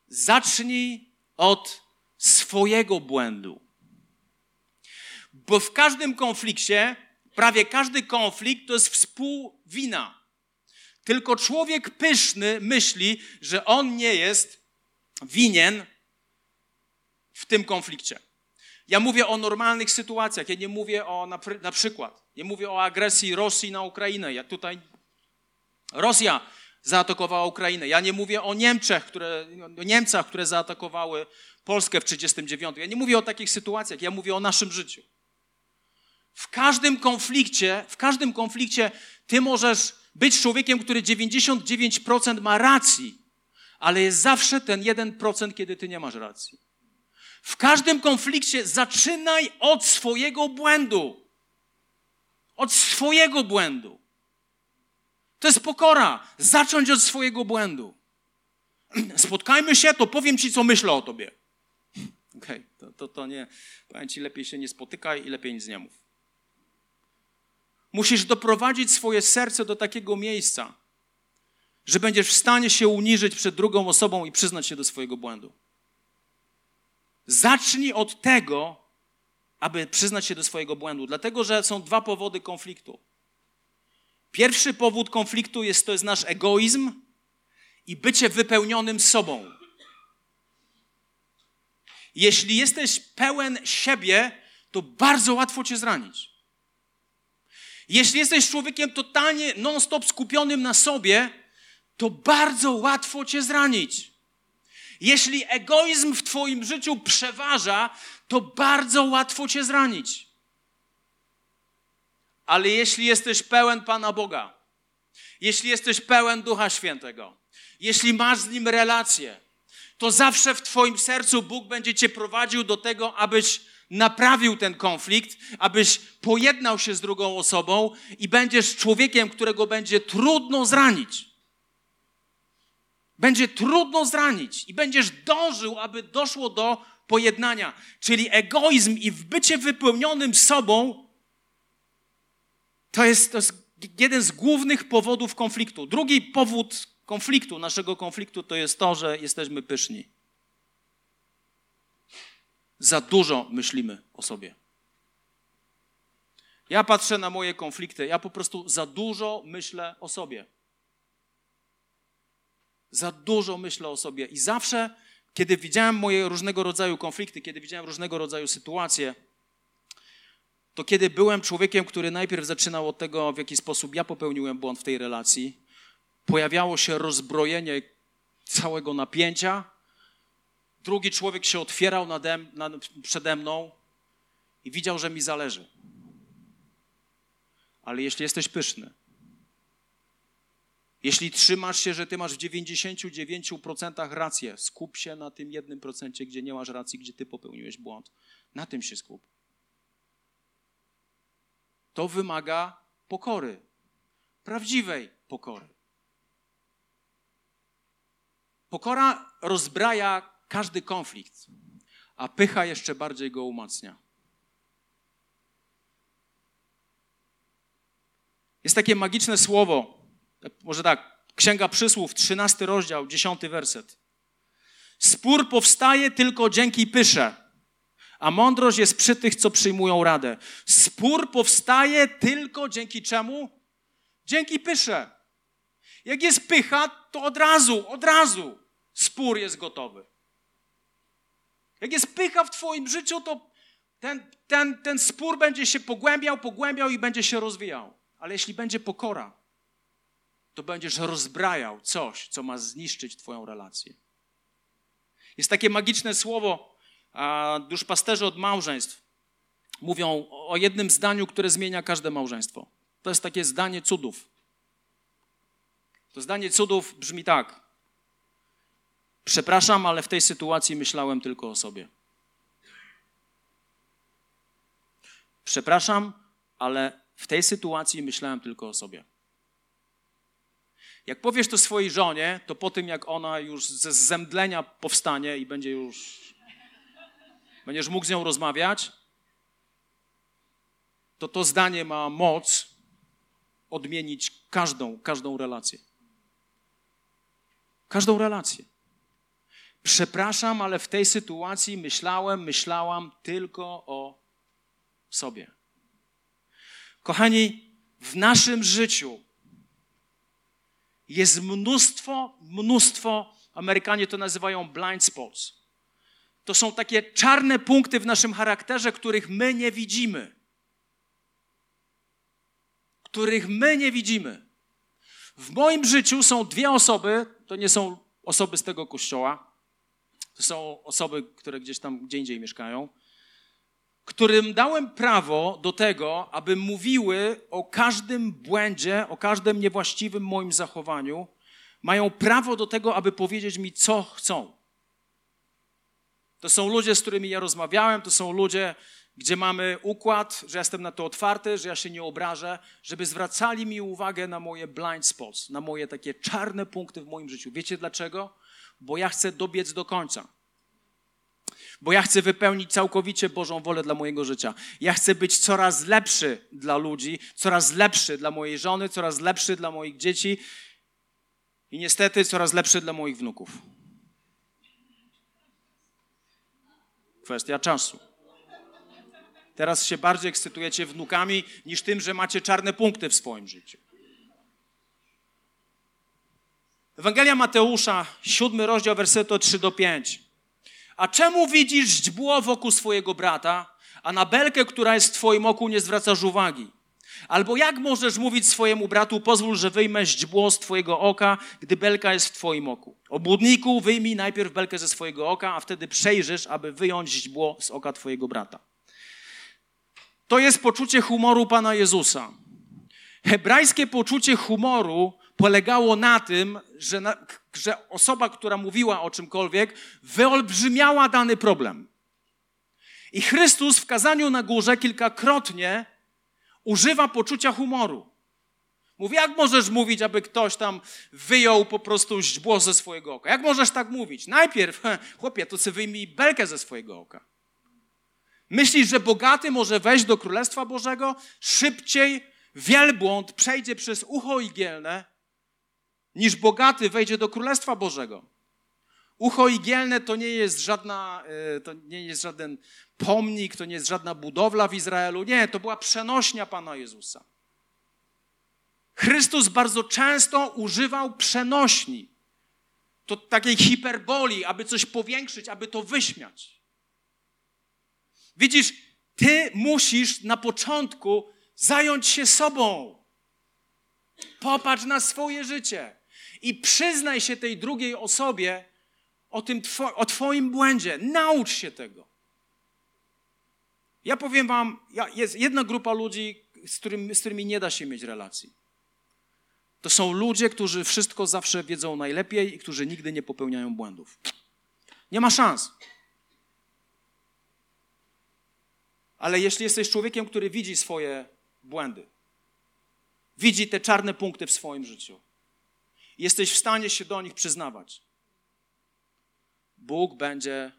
B: Zacznij od swojego błędu. Bo w każdym konflikcie, prawie każdy konflikt to jest współwina. Tylko człowiek pyszny myśli, że on nie jest winien w tym konflikcie. Ja mówię o normalnych sytuacjach, ja nie mówię o na, na przykład, nie mówię o agresji Rosji na Ukrainę. Ja tutaj Rosja zaatakowała Ukrainę. Ja nie mówię o Niemczech, które, o Niemcach, które zaatakowały Polskę w 1939. Ja nie mówię o takich sytuacjach, ja mówię o naszym życiu. W każdym konflikcie, w każdym konflikcie ty możesz być człowiekiem, który 99% ma racji, ale jest zawsze ten 1%, kiedy ty nie masz racji. W każdym konflikcie zaczynaj od swojego błędu. Od swojego błędu. To jest pokora. Zacząć od swojego błędu. Spotkajmy się, to powiem ci, co myślę o tobie. Okej, okay, to, to, to nie. Powiem ci, lepiej się nie spotykaj i lepiej nic nie mów. Musisz doprowadzić swoje serce do takiego miejsca, że będziesz w stanie się uniżyć przed drugą osobą i przyznać się do swojego błędu. Zacznij od tego, aby przyznać się do swojego błędu, dlatego że są dwa powody konfliktu. Pierwszy powód konfliktu jest to jest nasz egoizm i bycie wypełnionym sobą. Jeśli jesteś pełen siebie, to bardzo łatwo cię zranić. Jeśli jesteś człowiekiem totalnie non-stop skupionym na sobie, to bardzo łatwo cię zranić. Jeśli egoizm w Twoim życiu przeważa, to bardzo łatwo Cię zranić. Ale jeśli jesteś pełen Pana Boga, jeśli jesteś pełen Ducha Świętego, jeśli masz z Nim relację, to zawsze w Twoim sercu Bóg będzie Cię prowadził do tego, abyś naprawił ten konflikt, abyś pojednał się z drugą osobą i będziesz człowiekiem, którego będzie trudno zranić. Będzie trudno zranić i będziesz dążył, aby doszło do pojednania. Czyli egoizm i bycie wypełnionym sobą to jest, to jest jeden z głównych powodów konfliktu. Drugi powód konfliktu, naszego konfliktu, to jest to, że jesteśmy pyszni. Za dużo myślimy o sobie. Ja patrzę na moje konflikty, ja po prostu za dużo myślę o sobie. Za dużo myślę o sobie. I zawsze, kiedy widziałem moje różnego rodzaju konflikty, kiedy widziałem różnego rodzaju sytuacje, to kiedy byłem człowiekiem, który najpierw zaczynał od tego, w jaki sposób ja popełniłem błąd w tej relacji, pojawiało się rozbrojenie całego napięcia. Drugi człowiek się otwierał nade, nad, przede mną i widział, że mi zależy. Ale jeśli jesteś pyszny, jeśli trzymasz się, że ty masz w 99% rację, skup się na tym jednym procencie, gdzie nie masz racji, gdzie ty popełniłeś błąd. Na tym się skup. To wymaga pokory, prawdziwej pokory. Pokora rozbraja każdy konflikt, a pycha jeszcze bardziej go umacnia. Jest takie magiczne słowo, może tak, Księga Przysłów, 13 rozdział, 10 werset. Spór powstaje tylko dzięki pysze, a mądrość jest przy tych, co przyjmują radę. Spór powstaje tylko dzięki czemu? Dzięki pysze. Jak jest pycha, to od razu, od razu spór jest gotowy. Jak jest pycha w Twoim życiu, to ten, ten, ten spór będzie się pogłębiał, pogłębiał i będzie się rozwijał. Ale jeśli będzie pokora, to będziesz rozbrajał coś, co ma zniszczyć Twoją relację. Jest takie magiczne słowo, a duszpasterze od małżeństw mówią o jednym zdaniu, które zmienia każde małżeństwo. To jest takie zdanie cudów. To zdanie cudów brzmi tak. Przepraszam, ale w tej sytuacji myślałem tylko o sobie. Przepraszam, ale w tej sytuacji myślałem tylko o sobie. Jak powiesz to swojej żonie, to po tym, jak ona już ze zemdlenia powstanie i będzie już. będziesz mógł z nią rozmawiać, to to zdanie ma moc odmienić każdą, każdą relację. Każdą relację. Przepraszam, ale w tej sytuacji myślałem, myślałam tylko o sobie. Kochani, w naszym życiu jest mnóstwo, mnóstwo, Amerykanie to nazywają blind spots. To są takie czarne punkty w naszym charakterze, których my nie widzimy. Których my nie widzimy. W moim życiu są dwie osoby, to nie są osoby z tego kościoła, to są osoby, które gdzieś tam, gdzie indziej mieszkają, którym dałem prawo do tego, aby mówiły o każdym błędzie, o każdym niewłaściwym moim zachowaniu. Mają prawo do tego, aby powiedzieć mi, co chcą. To są ludzie, z którymi ja rozmawiałem, to są ludzie, gdzie mamy układ, że jestem na to otwarty, że ja się nie obrażę, żeby zwracali mi uwagę na moje blind spots, na moje takie czarne punkty w moim życiu. Wiecie dlaczego? Bo ja chcę dobiec do końca. Bo ja chcę wypełnić całkowicie Bożą wolę dla mojego życia. Ja chcę być coraz lepszy dla ludzi, coraz lepszy dla mojej żony, coraz lepszy dla moich dzieci i niestety coraz lepszy dla moich wnuków. Kwestia czasu. Teraz się bardziej ekscytujecie wnukami niż tym, że macie czarne punkty w swoim życiu. Ewangelia Mateusza, siódmy rozdział, wersetu 3 do 5. A czemu widzisz źdźbło wokół swojego brata, a na belkę, która jest w twoim oku, nie zwracasz uwagi? Albo jak możesz mówić swojemu bratu, pozwól, że wyjmę źdźbło z twojego oka, gdy belka jest w twoim oku? Obłudniku, wyjmij najpierw belkę ze swojego oka, a wtedy przejrzysz, aby wyjąć źdźbło z oka twojego brata. to jest poczucie humoru Pana Jezusa. Hebrajskie poczucie humoru polegało na tym, że, na, że osoba, która mówiła o czymkolwiek, wyolbrzymiała dany problem. I Chrystus w kazaniu na górze kilkakrotnie używa poczucia humoru. Mówi, jak możesz mówić, aby ktoś tam wyjął po prostu źdźbło ze swojego oka? Jak możesz tak mówić? Najpierw, chłopie, to sobie wyjmij belkę ze swojego oka. Myślisz, że bogaty może wejść do Królestwa Bożego? Szybciej wielbłąd przejdzie przez ucho igielne, niż bogaty wejdzie do Królestwa Bożego. Ucho igielne to nie jest żadna, e, to nie jest żaden pomnik, to nie jest żadna budowla w Izraelu. Nie, to była przenośnia Pana Jezusa. Chrystus bardzo często używał przenośni. To takiej hiperboli, aby coś powiększyć, aby to wyśmiać. Widzisz, ty musisz na początku zająć się sobą. Popatrz na swoje życie i przyznaj się tej drugiej osobie o, tym two, o Twoim błędzie. Naucz się tego. Ja powiem Wam, jest jedna grupa ludzi, z, którym, z którymi nie da się mieć relacji. To są ludzie, którzy wszystko zawsze wiedzą najlepiej i którzy nigdy nie popełniają błędów. Nie ma szans. Ale jeśli jesteś człowiekiem, który widzi swoje błędy, widzi te czarne punkty w swoim życiu, jesteś w stanie się do nich przyznawać, Bóg będzie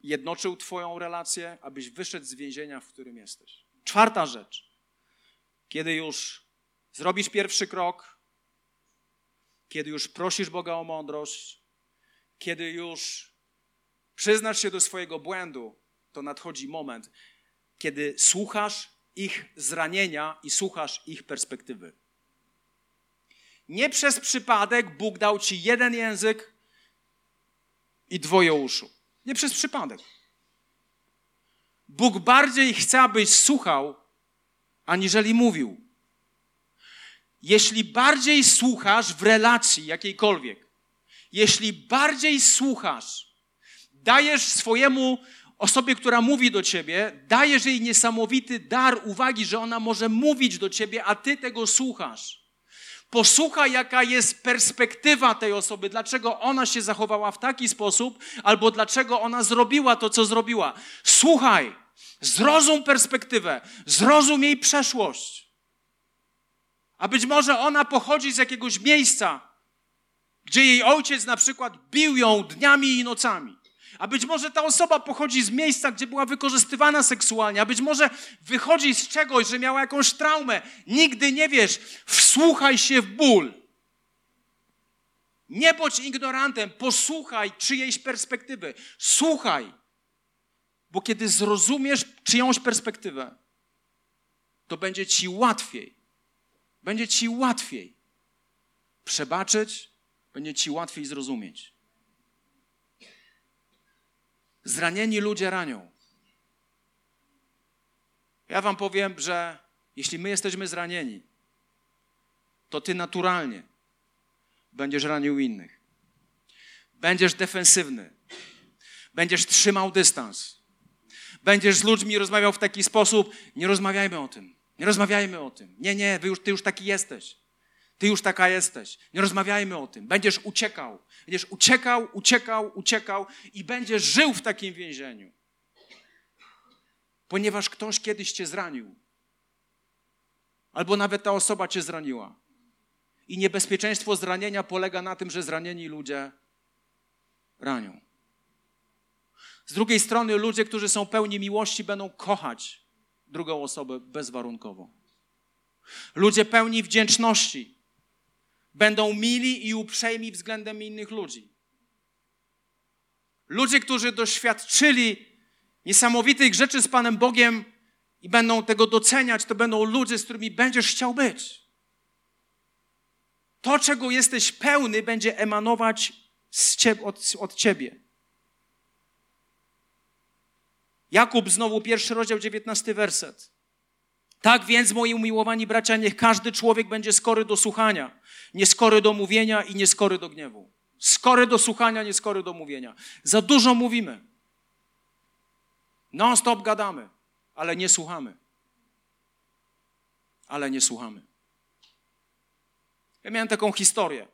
B: jednoczył Twoją relację, abyś wyszedł z więzienia, w którym jesteś. Czwarta rzecz. Kiedy już zrobisz pierwszy krok, kiedy już prosisz Boga o mądrość, kiedy już przyznasz się do swojego błędu, to nadchodzi moment, kiedy słuchasz ich zranienia i słuchasz ich perspektywy. Nie przez przypadek Bóg dał ci jeden język i dwoje uszu. Nie przez przypadek. Bóg bardziej chce, abyś słuchał, aniżeli mówił. Jeśli bardziej słuchasz w relacji jakiejkolwiek, jeśli bardziej słuchasz, dajesz swojemu osobie, która mówi do ciebie, dajesz jej niesamowity dar uwagi, że ona może mówić do ciebie, a ty tego słuchasz. Posłuchaj, jaka jest perspektywa tej osoby, dlaczego ona się zachowała w taki sposób, albo dlaczego ona zrobiła to, co zrobiła. Słuchaj, zrozum perspektywę, zrozum jej przeszłość. A być może ona pochodzi z jakiegoś miejsca, gdzie jej ojciec na przykład bił ją dniami i nocami. A być może ta osoba pochodzi z miejsca, gdzie była wykorzystywana seksualnie, a być może wychodzi z czegoś, że miała jakąś traumę. Nigdy nie wiesz. Wsłuchaj się w ból. Nie bądź ignorantem, posłuchaj czyjejś perspektywy. Słuchaj. Bo kiedy zrozumiesz czyjąś perspektywę, to będzie ci łatwiej. Będzie ci łatwiej przebaczyć, będzie ci łatwiej zrozumieć. Zranieni ludzie ranią. Ja Wam powiem, że jeśli my jesteśmy zranieni, to Ty naturalnie będziesz ranił innych. Będziesz defensywny. Będziesz trzymał dystans. Będziesz z ludźmi rozmawiał w taki sposób, nie rozmawiajmy o tym. Nie rozmawiajmy o tym. Nie, nie, już, ty już taki jesteś. Ty już taka jesteś. Nie rozmawiajmy o tym. Będziesz uciekał. Będziesz uciekał, uciekał, uciekał i będziesz żył w takim więzieniu. Ponieważ ktoś kiedyś cię zranił. Albo nawet ta osoba cię zraniła. I niebezpieczeństwo zranienia polega na tym, że zranieni ludzie ranią. Z drugiej strony ludzie, którzy są pełni miłości, będą kochać drugą osobę bezwarunkowo. Ludzie pełni wdzięczności będą mili i uprzejmi względem innych ludzi. Ludzie, którzy doświadczyli niesamowitych rzeczy z Panem Bogiem i będą tego doceniać, to będą ludzie, z którymi będziesz chciał być. To, czego jesteś pełny, będzie emanować ciebie, od, od ciebie. Jakub, znowu pierwszy rozdział, dziewiętnasty werset. Tak więc, moi umiłowani bracia, niech każdy człowiek będzie skory do słuchania, nieskory do mówienia i nieskory do gniewu. Skory do słuchania, nieskory do mówienia. Za dużo mówimy. Non-stop gadamy, ale nie słuchamy. Ale nie słuchamy. Ja miałem taką historię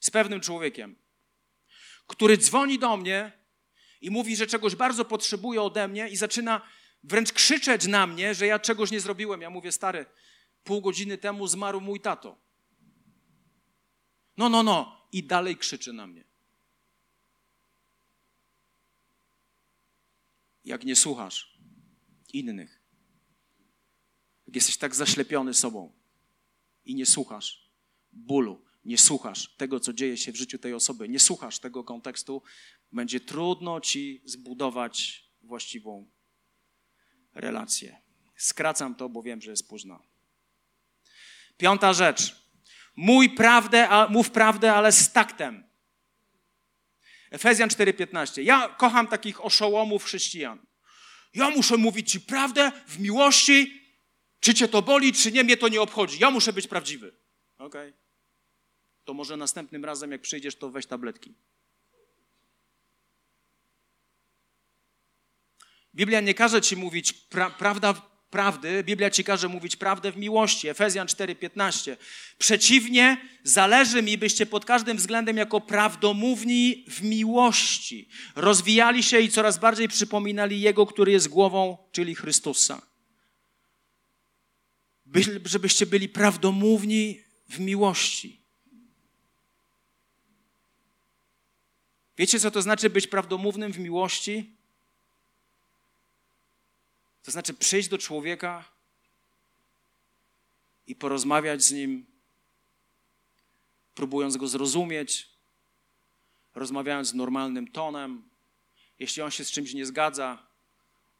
B: z pewnym człowiekiem, który dzwoni do mnie i mówi, że czegoś bardzo potrzebuje ode mnie i zaczyna wręcz krzyczeć na mnie, że ja czegoś nie zrobiłem. Ja mówię, stary, pół godziny temu zmarł mój tato. No, no, no. I dalej krzyczy na mnie. Jak nie słuchasz innych, jak jesteś tak zaślepiony sobą i nie słuchasz bólu, nie słuchasz tego, co dzieje się w życiu tej osoby, nie słuchasz tego kontekstu, będzie trudno ci zbudować właściwą relację. Skracam to, bo wiem, że jest późno. Piąta rzecz. Mój prawdę, a, mów prawdę, ale z taktem. Efezjan 4:15. Ja kocham takich oszołomów chrześcijan. Ja muszę mówić ci prawdę w miłości, czy cię to boli, czy nie, mnie to nie obchodzi. Ja muszę być prawdziwy. Okej. Okay. To może następnym razem, jak przyjdziesz, to weź tabletki. Biblia nie każe ci mówić pra prawda prawdy, Biblia ci każe mówić prawdę w miłości. Efezjan 4:15. Przeciwnie, zależy mi, byście pod każdym względem jako prawdomówni w miłości rozwijali się i coraz bardziej przypominali Jego, który jest głową, czyli Chrystusa. By, żebyście byli prawdomówni w miłości. Wiecie, co to znaczy być prawdomównym w miłości? To znaczy przyjść do człowieka i porozmawiać z nim, próbując go zrozumieć, rozmawiając normalnym tonem. Jeśli on się z czymś nie zgadza,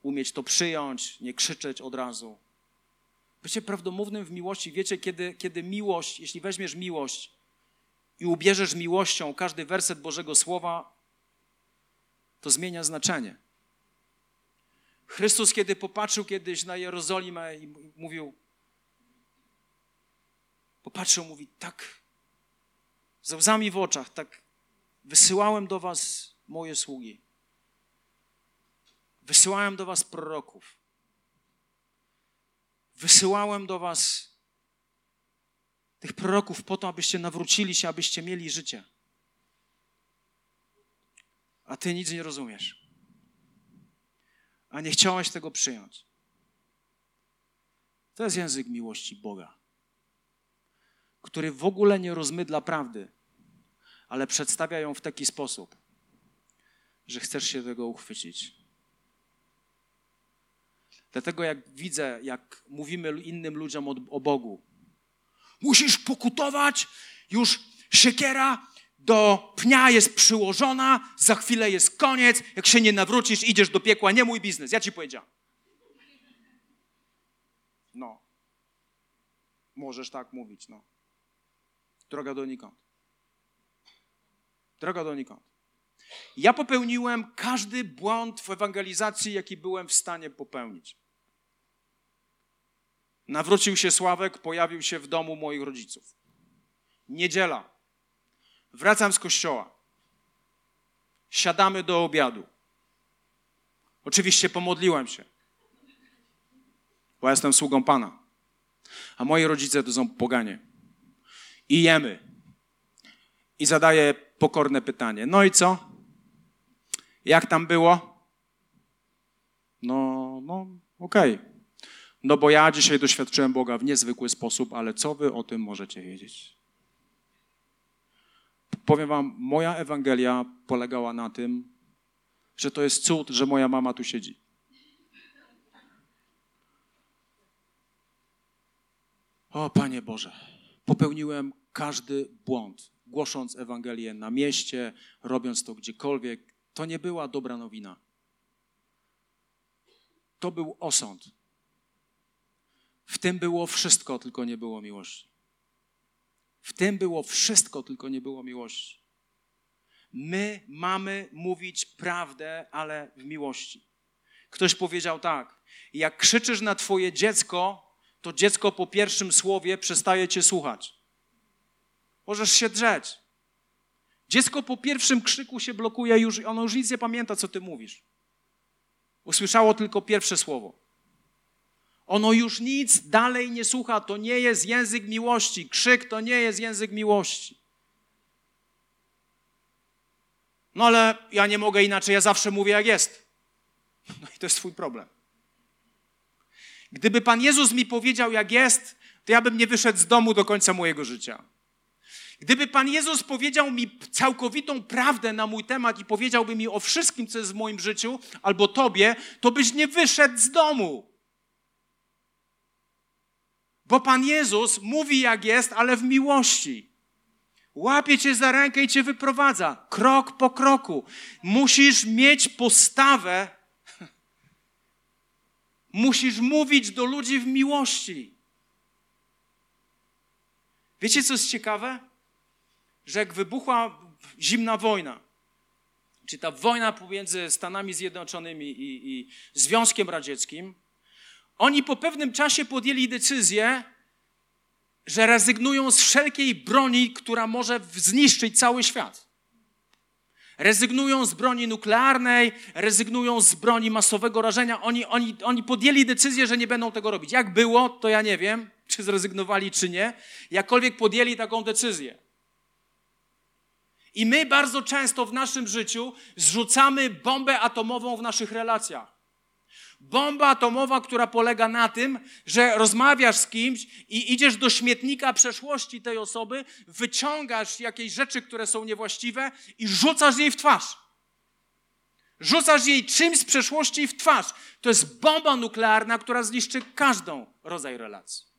B: umieć to przyjąć, nie krzyczeć od razu. Bycie prawdomównym w miłości. Wiecie, kiedy, kiedy miłość, jeśli weźmiesz miłość i ubierzesz miłością każdy werset Bożego Słowa, to zmienia znaczenie. Chrystus, kiedy popatrzył kiedyś na Jerozolimę i mówił, popatrzył, mówi, tak, z łzami w oczach, tak, wysyłałem do was moje sługi. Wysyłałem do was proroków. Wysyłałem do was tych proroków po to, abyście nawrócili się, abyście mieli życie. A ty nic nie rozumiesz a nie chciałeś tego przyjąć. To jest język miłości Boga, który w ogóle nie rozmydla prawdy, ale przedstawia ją w taki sposób, że chcesz się tego uchwycić. Dlatego jak widzę, jak mówimy innym ludziom o, o Bogu, musisz pokutować, już siekiera do pnia jest przyłożona, za chwilę jest koniec, jak się nie nawrócisz, idziesz do piekła, nie mój biznes, ja ci powiedziałem. No. Możesz tak mówić, no. Droga donikąd. Droga donikąd. Ja popełniłem każdy błąd w ewangelizacji, jaki byłem w stanie popełnić. Nawrócił się Sławek, pojawił się w domu moich rodziców. Niedziela. Wracam z kościoła. Siadamy do obiadu. Oczywiście pomodliłem się, bo jestem sługą Pana. A moi rodzice to są poganie. I jemy. I zadaję pokorne pytanie. No i co? Jak tam było? No, no, okej. Okay. No bo ja dzisiaj doświadczyłem Boga w niezwykły sposób, ale co wy o tym możecie wiedzieć? Powiem wam, moja Ewangelia polegała na tym, że to jest cud, że moja mama tu siedzi. O Panie Boże, popełniłem każdy błąd, głosząc Ewangelię na mieście, robiąc to gdziekolwiek. To nie była dobra nowina. To był osąd. W tym było wszystko, tylko nie było miłości. W tym było wszystko, tylko nie było miłości. My mamy mówić prawdę, ale w miłości. Ktoś powiedział tak: jak krzyczysz na twoje dziecko, to dziecko po pierwszym słowie przestaje cię słuchać. Możesz się drzeć. Dziecko po pierwszym krzyku się blokuje, już, ono już nic nie pamięta, co ty mówisz. usłyszało tylko pierwsze słowo. Ono już nic dalej nie słucha. To nie jest język miłości. Krzyk to nie jest język miłości. No ale ja nie mogę inaczej, ja zawsze mówię jak jest. No i to jest Twój problem. Gdyby Pan Jezus mi powiedział jak jest, to ja bym nie wyszedł z domu do końca mojego życia. Gdyby Pan Jezus powiedział mi całkowitą prawdę na mój temat i powiedziałby mi o wszystkim, co jest w moim życiu, albo Tobie, to byś nie wyszedł z domu. Bo Pan Jezus mówi jak jest, ale w miłości. Łapie cię za rękę i cię wyprowadza, krok po kroku. Musisz mieć postawę, musisz mówić do ludzi w miłości. Wiecie, co jest ciekawe? Że jak wybuchła zimna wojna, czy ta wojna pomiędzy Stanami Zjednoczonymi i, i Związkiem Radzieckim, oni po pewnym czasie podjęli decyzję, że rezygnują z wszelkiej broni, która może zniszczyć cały świat. Rezygnują z broni nuklearnej, rezygnują z broni masowego rażenia. Oni, oni, oni podjęli decyzję, że nie będą tego robić. Jak było, to ja nie wiem, czy zrezygnowali, czy nie. Jakkolwiek podjęli taką decyzję. I my bardzo często w naszym życiu zrzucamy bombę atomową w naszych relacjach. Bomba atomowa, która polega na tym, że rozmawiasz z kimś i idziesz do śmietnika przeszłości tej osoby, wyciągasz jakieś rzeczy, które są niewłaściwe i rzucasz jej w twarz. Rzucasz jej czymś z przeszłości w twarz. To jest bomba nuklearna, która zniszczy każdą rodzaj relacji.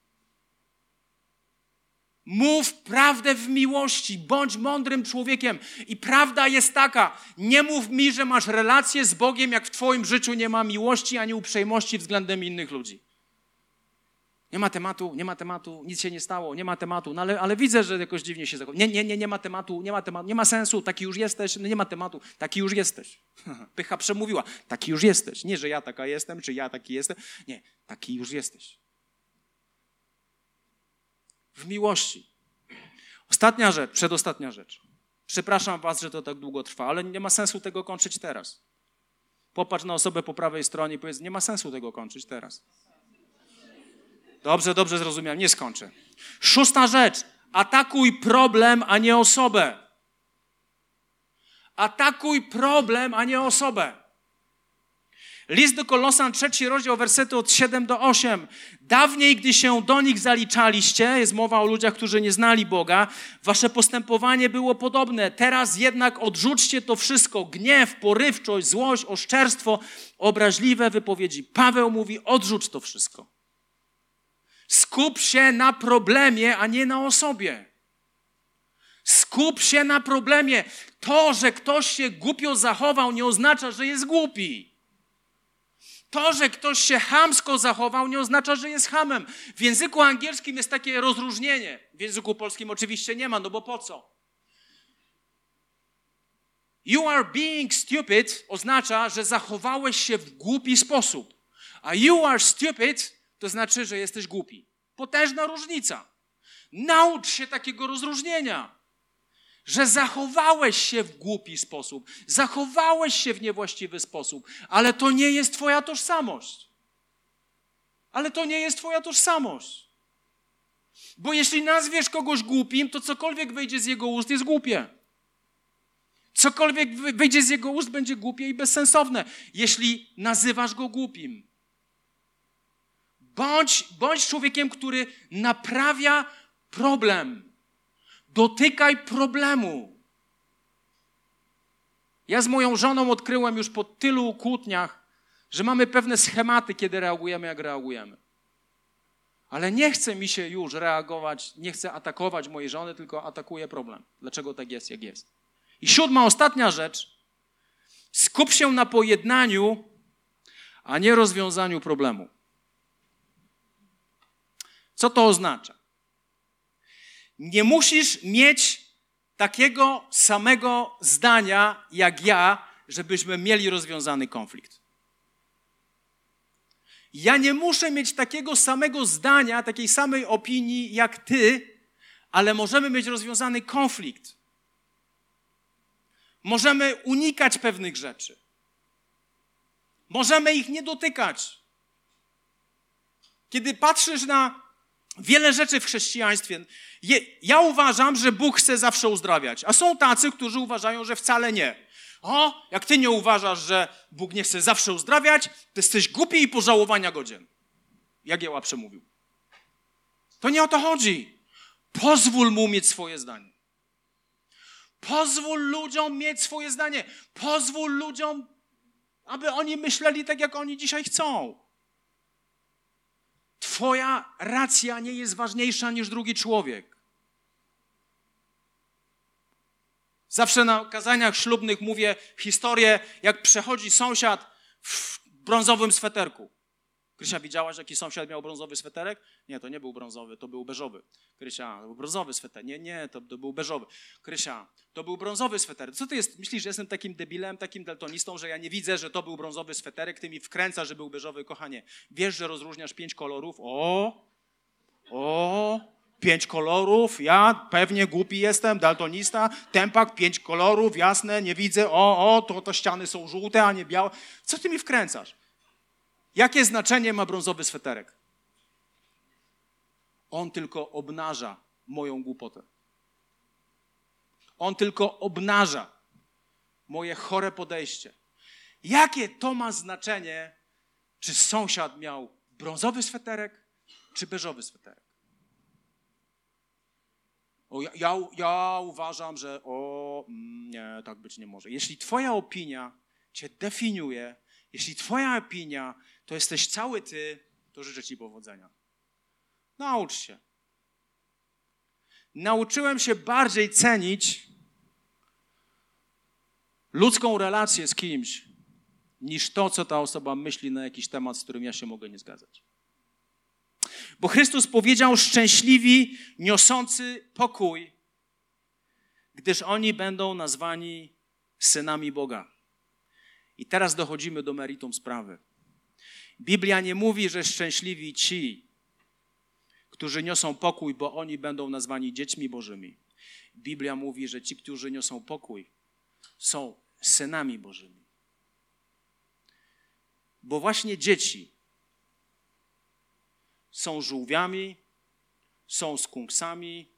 B: Mów prawdę w miłości, bądź mądrym człowiekiem. I prawda jest taka: nie mów mi, że masz relację z Bogiem, jak w Twoim życiu nie ma miłości ani uprzejmości względem innych ludzi. Nie ma tematu, nie ma tematu, nic się nie stało, nie ma tematu, no ale, ale widzę, że jakoś dziwnie się zachowuje. Nie, nie, nie, nie ma tematu, nie ma tematu, nie ma sensu, taki już jesteś, no nie ma tematu, taki już jesteś. Pycha przemówiła, taki już jesteś. Nie, że ja taka jestem, czy ja taki jestem. Nie, taki już jesteś w miłości. Ostatnia rzecz, przedostatnia rzecz. Przepraszam Was, że to tak długo trwa, ale nie ma sensu tego kończyć teraz. Popatrz na osobę po prawej stronie i powiedz, nie ma sensu tego kończyć teraz. Dobrze, dobrze zrozumiałem, nie skończę. Szósta rzecz. Atakuj problem, a nie osobę. Atakuj problem, a nie osobę. List do Kolosan, trzeci rozdział, wersety od 7 do 8. Dawniej, gdy się do nich zaliczaliście, jest mowa o ludziach, którzy nie znali Boga, wasze postępowanie było podobne. Teraz jednak odrzućcie to wszystko. Gniew, porywczość, złość, oszczerstwo, obraźliwe wypowiedzi. Paweł mówi, odrzuć to wszystko. Skup się na problemie, a nie na osobie. Skup się na problemie. To, że ktoś się głupio zachował, nie oznacza, że jest głupi. To, że ktoś się chamsko zachował, nie oznacza, że jest hamem. W języku angielskim jest takie rozróżnienie. W języku polskim oczywiście nie ma, no bo po co? You are being stupid oznacza, że zachowałeś się w głupi sposób. A you are stupid to znaczy, że jesteś głupi. Potężna różnica. Naucz się takiego rozróżnienia że zachowałeś się w głupi sposób, zachowałeś się w niewłaściwy sposób, ale to nie jest Twoja tożsamość. Ale to nie jest Twoja tożsamość. Bo jeśli nazwiesz kogoś głupim, to cokolwiek wyjdzie z jego ust jest głupie. Cokolwiek wyjdzie z jego ust będzie głupie i bezsensowne, jeśli nazywasz go głupim. Bądź, bądź człowiekiem, który naprawia problem Dotykaj problemu. Ja z moją żoną odkryłem już po tylu kłótniach, że mamy pewne schematy, kiedy reagujemy, jak reagujemy. Ale nie chce mi się już reagować, nie chcę atakować mojej żony, tylko atakuję problem. Dlaczego tak jest, jak jest. I siódma, ostatnia rzecz. Skup się na pojednaniu, a nie rozwiązaniu problemu. Co to oznacza? Nie musisz mieć takiego samego zdania jak ja, żebyśmy mieli rozwiązany konflikt. Ja nie muszę mieć takiego samego zdania, takiej samej opinii jak ty, ale możemy mieć rozwiązany konflikt. Możemy unikać pewnych rzeczy. Możemy ich nie dotykać. Kiedy patrzysz na wiele rzeczy w chrześcijaństwie, je, ja uważam, że Bóg chce zawsze uzdrawiać, a są tacy, którzy uważają, że wcale nie. O, jak ty nie uważasz, że Bóg nie chce zawsze uzdrawiać, to jesteś głupi i pożałowania godzien. Jagieła przemówił. To nie o to chodzi. Pozwól mu mieć swoje zdanie. Pozwól ludziom mieć swoje zdanie. Pozwól ludziom, aby oni myśleli tak, jak oni dzisiaj chcą. Twoja racja nie jest ważniejsza niż drugi człowiek. Zawsze na kazaniach ślubnych mówię historię, jak przechodzi sąsiad w brązowym sweterku. Krysia, widziałaś, jaki sąsiad miał brązowy sweterek? Nie, to nie był brązowy, to był beżowy. Krysia, to był brązowy sweter. Nie, nie, to, to był beżowy. Krysia, to był brązowy sweter. Co ty jest? Myślisz, że jestem takim debilem, takim daltonistą, że ja nie widzę, że to był brązowy sweterek? Ty mi wkręca, że był beżowy, kochanie. Wiesz, że rozróżniasz pięć kolorów? O, o, pięć kolorów, ja pewnie głupi jestem, daltonista, tempak, pięć kolorów, jasne, nie widzę, o, o, to, to ściany są żółte, a nie białe. Co ty mi wkręcasz? Jakie znaczenie ma brązowy sweterek? On tylko obnaża moją głupotę. On tylko obnaża moje chore podejście. Jakie to ma znaczenie, czy sąsiad miał brązowy sweterek, czy beżowy sweterek? O, ja, ja, ja uważam, że o, mm, nie, tak być nie może. Jeśli Twoja opinia Cię definiuje, jeśli Twoja opinia to jesteś cały Ty, to życzę Ci powodzenia. Naucz się. Nauczyłem się bardziej cenić ludzką relację z kimś, niż to, co ta osoba myśli na jakiś temat, z którym ja się mogę nie zgadzać. Bo Chrystus powiedział: Szczęśliwi, niosący pokój, gdyż oni będą nazwani synami Boga. I teraz dochodzimy do meritum sprawy. Biblia nie mówi, że szczęśliwi ci, którzy niosą pokój, bo oni będą nazwani dziećmi Bożymi. Biblia mówi, że ci, którzy niosą pokój, są synami Bożymi. Bo właśnie dzieci są żółwiami, są skunksami,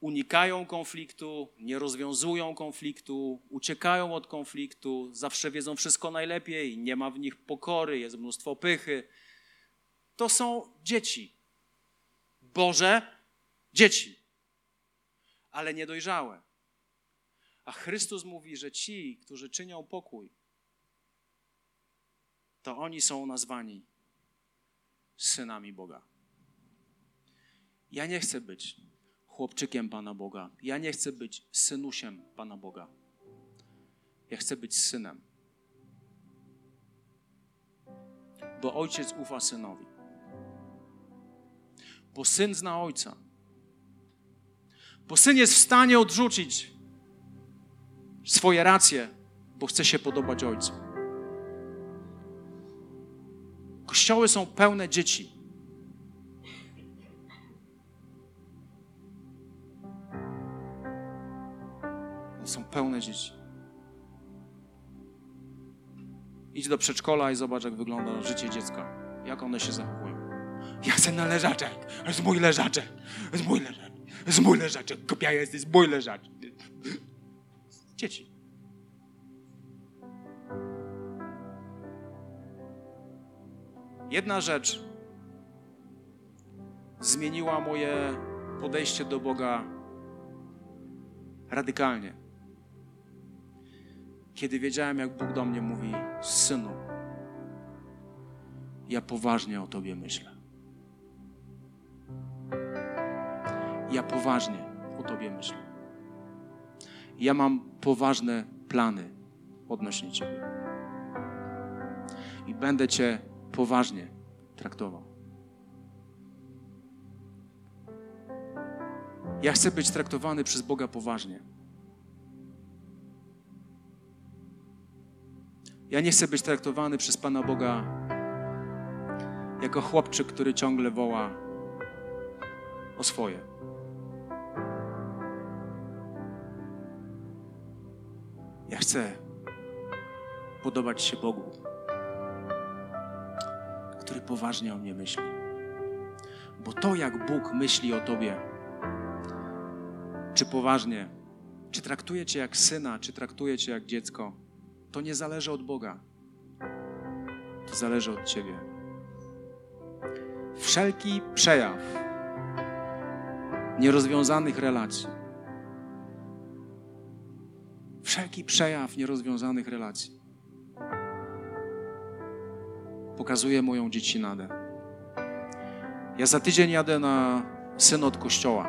B: unikają konfliktu, nie rozwiązują konfliktu, uciekają od konfliktu, zawsze wiedzą wszystko najlepiej, nie ma w nich pokory, jest mnóstwo pychy. To są dzieci. Boże dzieci, ale niedojrzałe. A Chrystus mówi, że ci, którzy czynią pokój, to oni są nazwani synami Boga. Ja nie chcę być chłopczykiem Pana Boga. Ja nie chcę być synusiem Pana Boga. Ja chcę być synem. Bo ojciec ufa synowi. Bo syn zna ojca. Bo syn jest w stanie odrzucić swoje racje, bo chce się podobać ojcu. Kościoły są pełne dzieci. Są pełne dzieci. Idź do przedszkola i zobacz, jak wygląda życie dziecka. Jak one się zachowują. Ja chcę na leżaczek. Jest mój leżaczek. Jest mój leżaczek. Jest mój leżaczek. Kopia jest, to jest mój leżaczek. Dzieci. Jedna rzecz zmieniła moje podejście do Boga radykalnie. Kiedy wiedziałem, jak Bóg do mnie mówi, synu, ja poważnie o Tobie myślę. Ja poważnie o Tobie myślę. Ja mam poważne plany odnośnie Ciebie. I będę Cię poważnie traktował. Ja chcę być traktowany przez Boga poważnie. Ja nie chcę być traktowany przez Pana Boga jako chłopczyk, który ciągle woła o swoje. Ja chcę podobać się Bogu który poważnie o mnie myśli. Bo to, jak Bóg myśli o tobie, czy poważnie, czy traktuje cię jak syna, czy traktuje cię jak dziecko, to nie zależy od Boga. To zależy od ciebie. Wszelki przejaw nierozwiązanych relacji, wszelki przejaw nierozwiązanych relacji pokazuje moją dziecinadę. Ja za tydzień jadę na synod kościoła,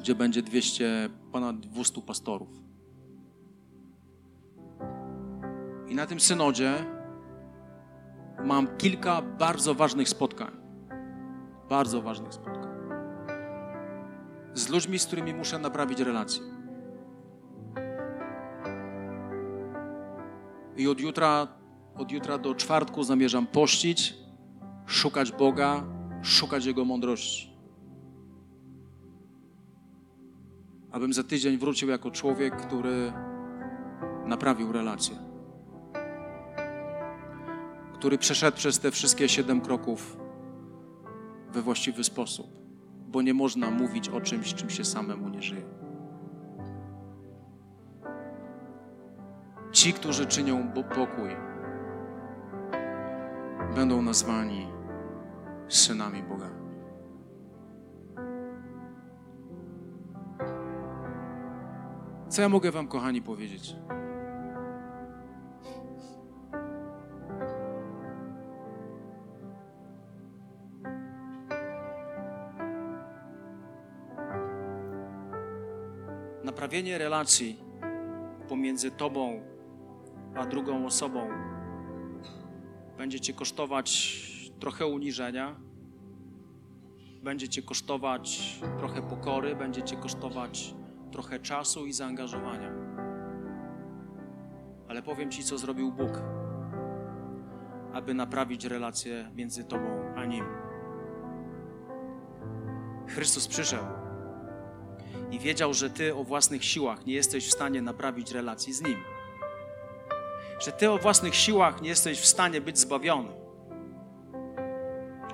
B: gdzie będzie 200, ponad 200 pastorów. I na tym synodzie mam kilka bardzo ważnych spotkań. Bardzo ważnych spotkań. Z ludźmi, z którymi muszę naprawić relacje. I od jutra, od jutra do czwartku zamierzam pościć, szukać Boga, szukać Jego mądrości. Abym za tydzień wrócił jako człowiek, który naprawił relacje. Który przeszedł przez te wszystkie siedem kroków we właściwy sposób, bo nie można mówić o czymś, czym się samemu nie żyje. Ci, którzy czynią pokój, będą nazwani synami Boga. Co ja mogę Wam, kochani, powiedzieć? Naprawienie relacji pomiędzy Tobą a drugą osobą będzie Cię kosztować trochę uniżenia, będzie Cię kosztować trochę pokory, będzie Cię kosztować trochę czasu i zaangażowania. Ale powiem Ci, co zrobił Bóg, aby naprawić relacje między Tobą a Nim. Chrystus przyszedł i wiedział, że Ty o własnych siłach nie jesteś w stanie naprawić relacji z Nim. Że Ty o własnych siłach nie jesteś w stanie być zbawiony.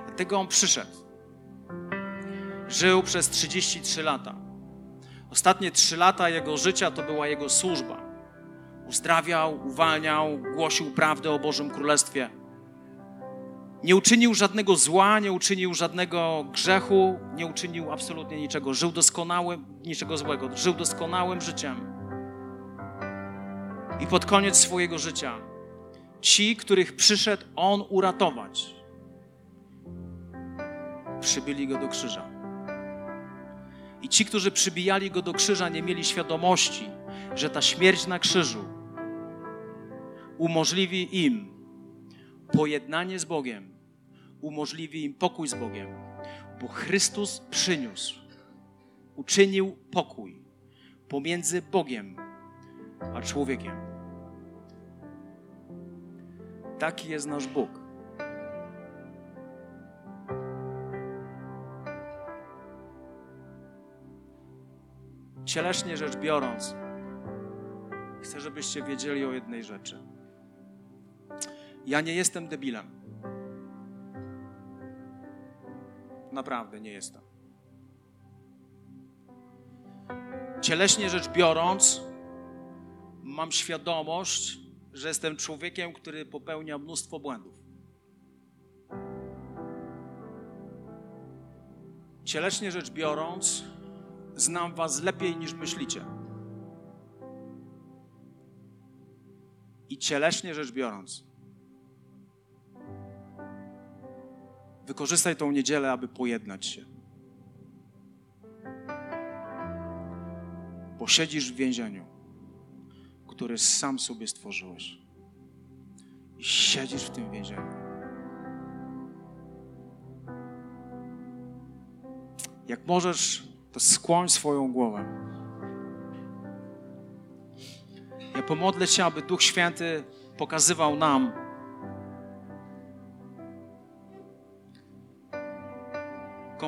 B: Dlatego On przyszedł. Żył przez 33 lata. Ostatnie 3 lata Jego życia to była Jego służba. Uzdrawiał, uwalniał, głosił prawdę o Bożym Królestwie. Nie uczynił żadnego zła, nie uczynił żadnego grzechu, nie uczynił absolutnie niczego. Żył doskonałym, niczego złego. Żył doskonałym życiem. I pod koniec swojego życia ci, których przyszedł On uratować, przybyli Go do krzyża. I ci, którzy przybijali Go do krzyża, nie mieli świadomości, że ta śmierć na krzyżu umożliwi im pojednanie z Bogiem, umożliwi im pokój z Bogiem, bo Chrystus przyniósł, uczynił pokój pomiędzy Bogiem a człowiekiem. Taki jest nasz Bóg. Cieleśnie rzecz biorąc, chcę, żebyście wiedzieli o jednej rzeczy. Ja nie jestem debilem. Naprawdę nie jestem. Cieleśnie rzecz biorąc, mam świadomość, że jestem człowiekiem, który popełnia mnóstwo błędów. Cieleśnie rzecz biorąc, znam Was lepiej niż myślicie. I cieleśnie rzecz biorąc, wykorzystaj tą niedzielę, aby pojednać się. Bo siedzisz w więzieniu, które sam sobie stworzyłeś. I siedzisz w tym więzieniu. Jak możesz, to skłoń swoją głowę. Ja pomodlę się, aby Duch Święty pokazywał nam,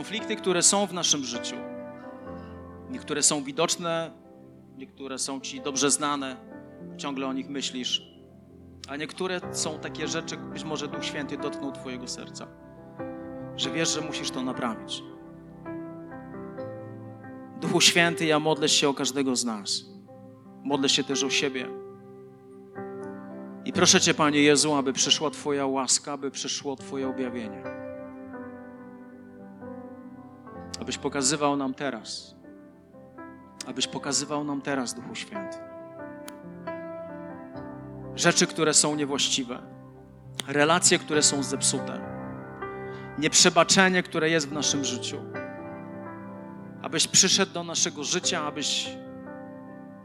B: konflikty, które są w naszym życiu. Niektóre są widoczne, niektóre są ci dobrze znane, ciągle o nich myślisz. A niektóre są takie rzeczy, być może Duch Święty dotknął Twojego serca, że wiesz, że musisz to naprawić. Duchu Święty, ja modlę się o każdego z nas. Modlę się też o siebie. I proszę Cię, Panie Jezu, aby przyszła Twoja łaska, aby przyszło Twoje objawienie. Abyś pokazywał nam teraz. Abyś pokazywał nam teraz, Duchu Święty. Rzeczy, które są niewłaściwe. Relacje, które są zepsute. Nieprzebaczenie, które jest w naszym życiu. Abyś przyszedł do naszego życia, abyś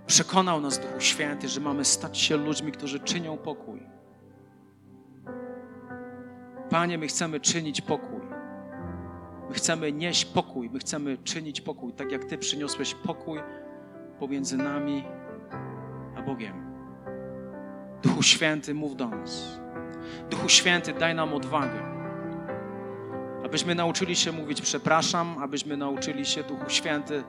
B: przekonał nas, Duchu Święty, że mamy stać się ludźmi, którzy czynią pokój. Panie, my chcemy czynić pokój. My chcemy nieść pokój, my chcemy czynić pokój, tak jak Ty przyniosłeś pokój pomiędzy nami a Bogiem. Duchu Święty, mów do nas. Duchu Święty, daj nam odwagę, abyśmy nauczyli się mówić przepraszam, abyśmy nauczyli się, Duchu Święty,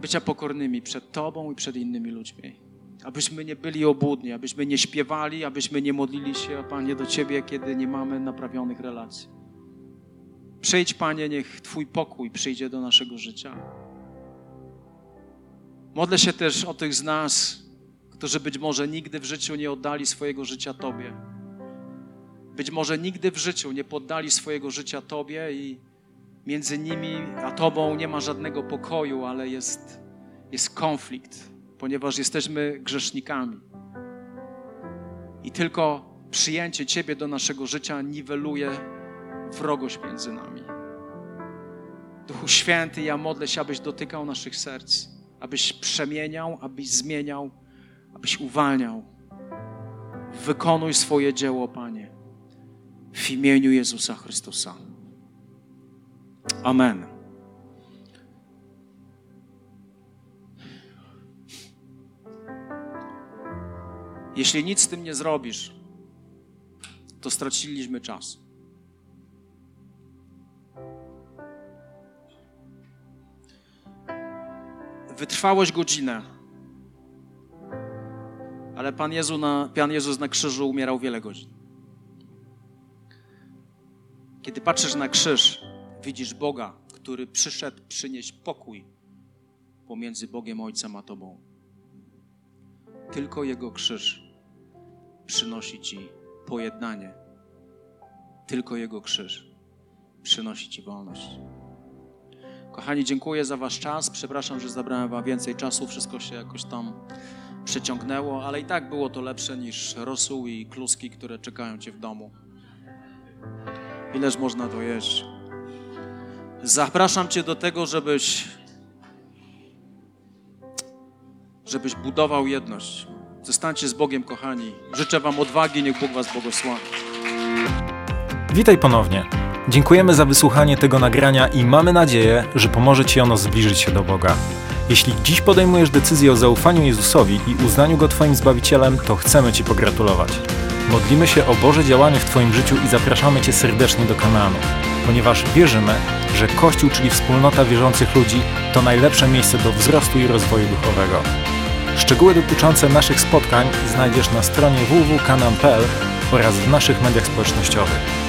B: bycia pokornymi przed Tobą i przed innymi ludźmi. Abyśmy nie byli obłudni, abyśmy nie śpiewali, abyśmy nie modlili się, Panie, do Ciebie, kiedy nie mamy naprawionych relacji. Przyjdź, Panie, niech Twój pokój przyjdzie do naszego życia. Modlę się też o tych z nas, którzy być może nigdy w życiu nie oddali swojego życia Tobie. Być może nigdy w życiu nie poddali swojego życia Tobie i między nimi a Tobą nie ma żadnego pokoju, ale jest, jest konflikt, ponieważ jesteśmy grzesznikami. I tylko przyjęcie Ciebie do naszego życia niweluje wrogość między nami. Duchu Święty, ja modlę się, abyś dotykał naszych serc, abyś przemieniał, abyś zmieniał, abyś uwalniał. Wykonuj swoje dzieło, Panie, w imieniu Jezusa Chrystusa. Amen. Jeśli nic z tym nie zrobisz, to straciliśmy czas. Wytrwałeś godzinę, ale Pan, Jezu na, Pan Jezus na krzyżu umierał wiele godzin. Kiedy patrzysz na krzyż, widzisz Boga, który przyszedł przynieść pokój pomiędzy Bogiem Ojcem a Tobą. Tylko Jego krzyż przynosi Ci pojednanie. Tylko Jego krzyż przynosi Ci wolność. Kochani, dziękuję za Wasz czas. Przepraszam, że zabrałem Wam więcej czasu. Wszystko się jakoś tam przeciągnęło, ale i tak było to lepsze niż rosół i kluski, które czekają Cię w domu. Ileż można to jeść? Zapraszam Cię do tego, żebyś, żebyś budował jedność. Zostańcie z Bogiem, kochani. Życzę Wam odwagi, niech Bóg Was błogosławi.
A: Witaj ponownie. Dziękujemy za wysłuchanie tego nagrania i mamy nadzieję, że pomoże Ci ono zbliżyć się do Boga. Jeśli dziś podejmujesz decyzję o zaufaniu Jezusowi i uznaniu Go Twoim Zbawicielem, to chcemy Ci pogratulować. Modlimy się o Boże działanie w Twoim życiu i zapraszamy Cię serdecznie do Kanaanu, ponieważ wierzymy, że Kościół, czyli wspólnota wierzących ludzi, to najlepsze miejsce do wzrostu i rozwoju duchowego. Szczegóły dotyczące naszych spotkań znajdziesz na stronie www.kanan.pl oraz w naszych mediach społecznościowych.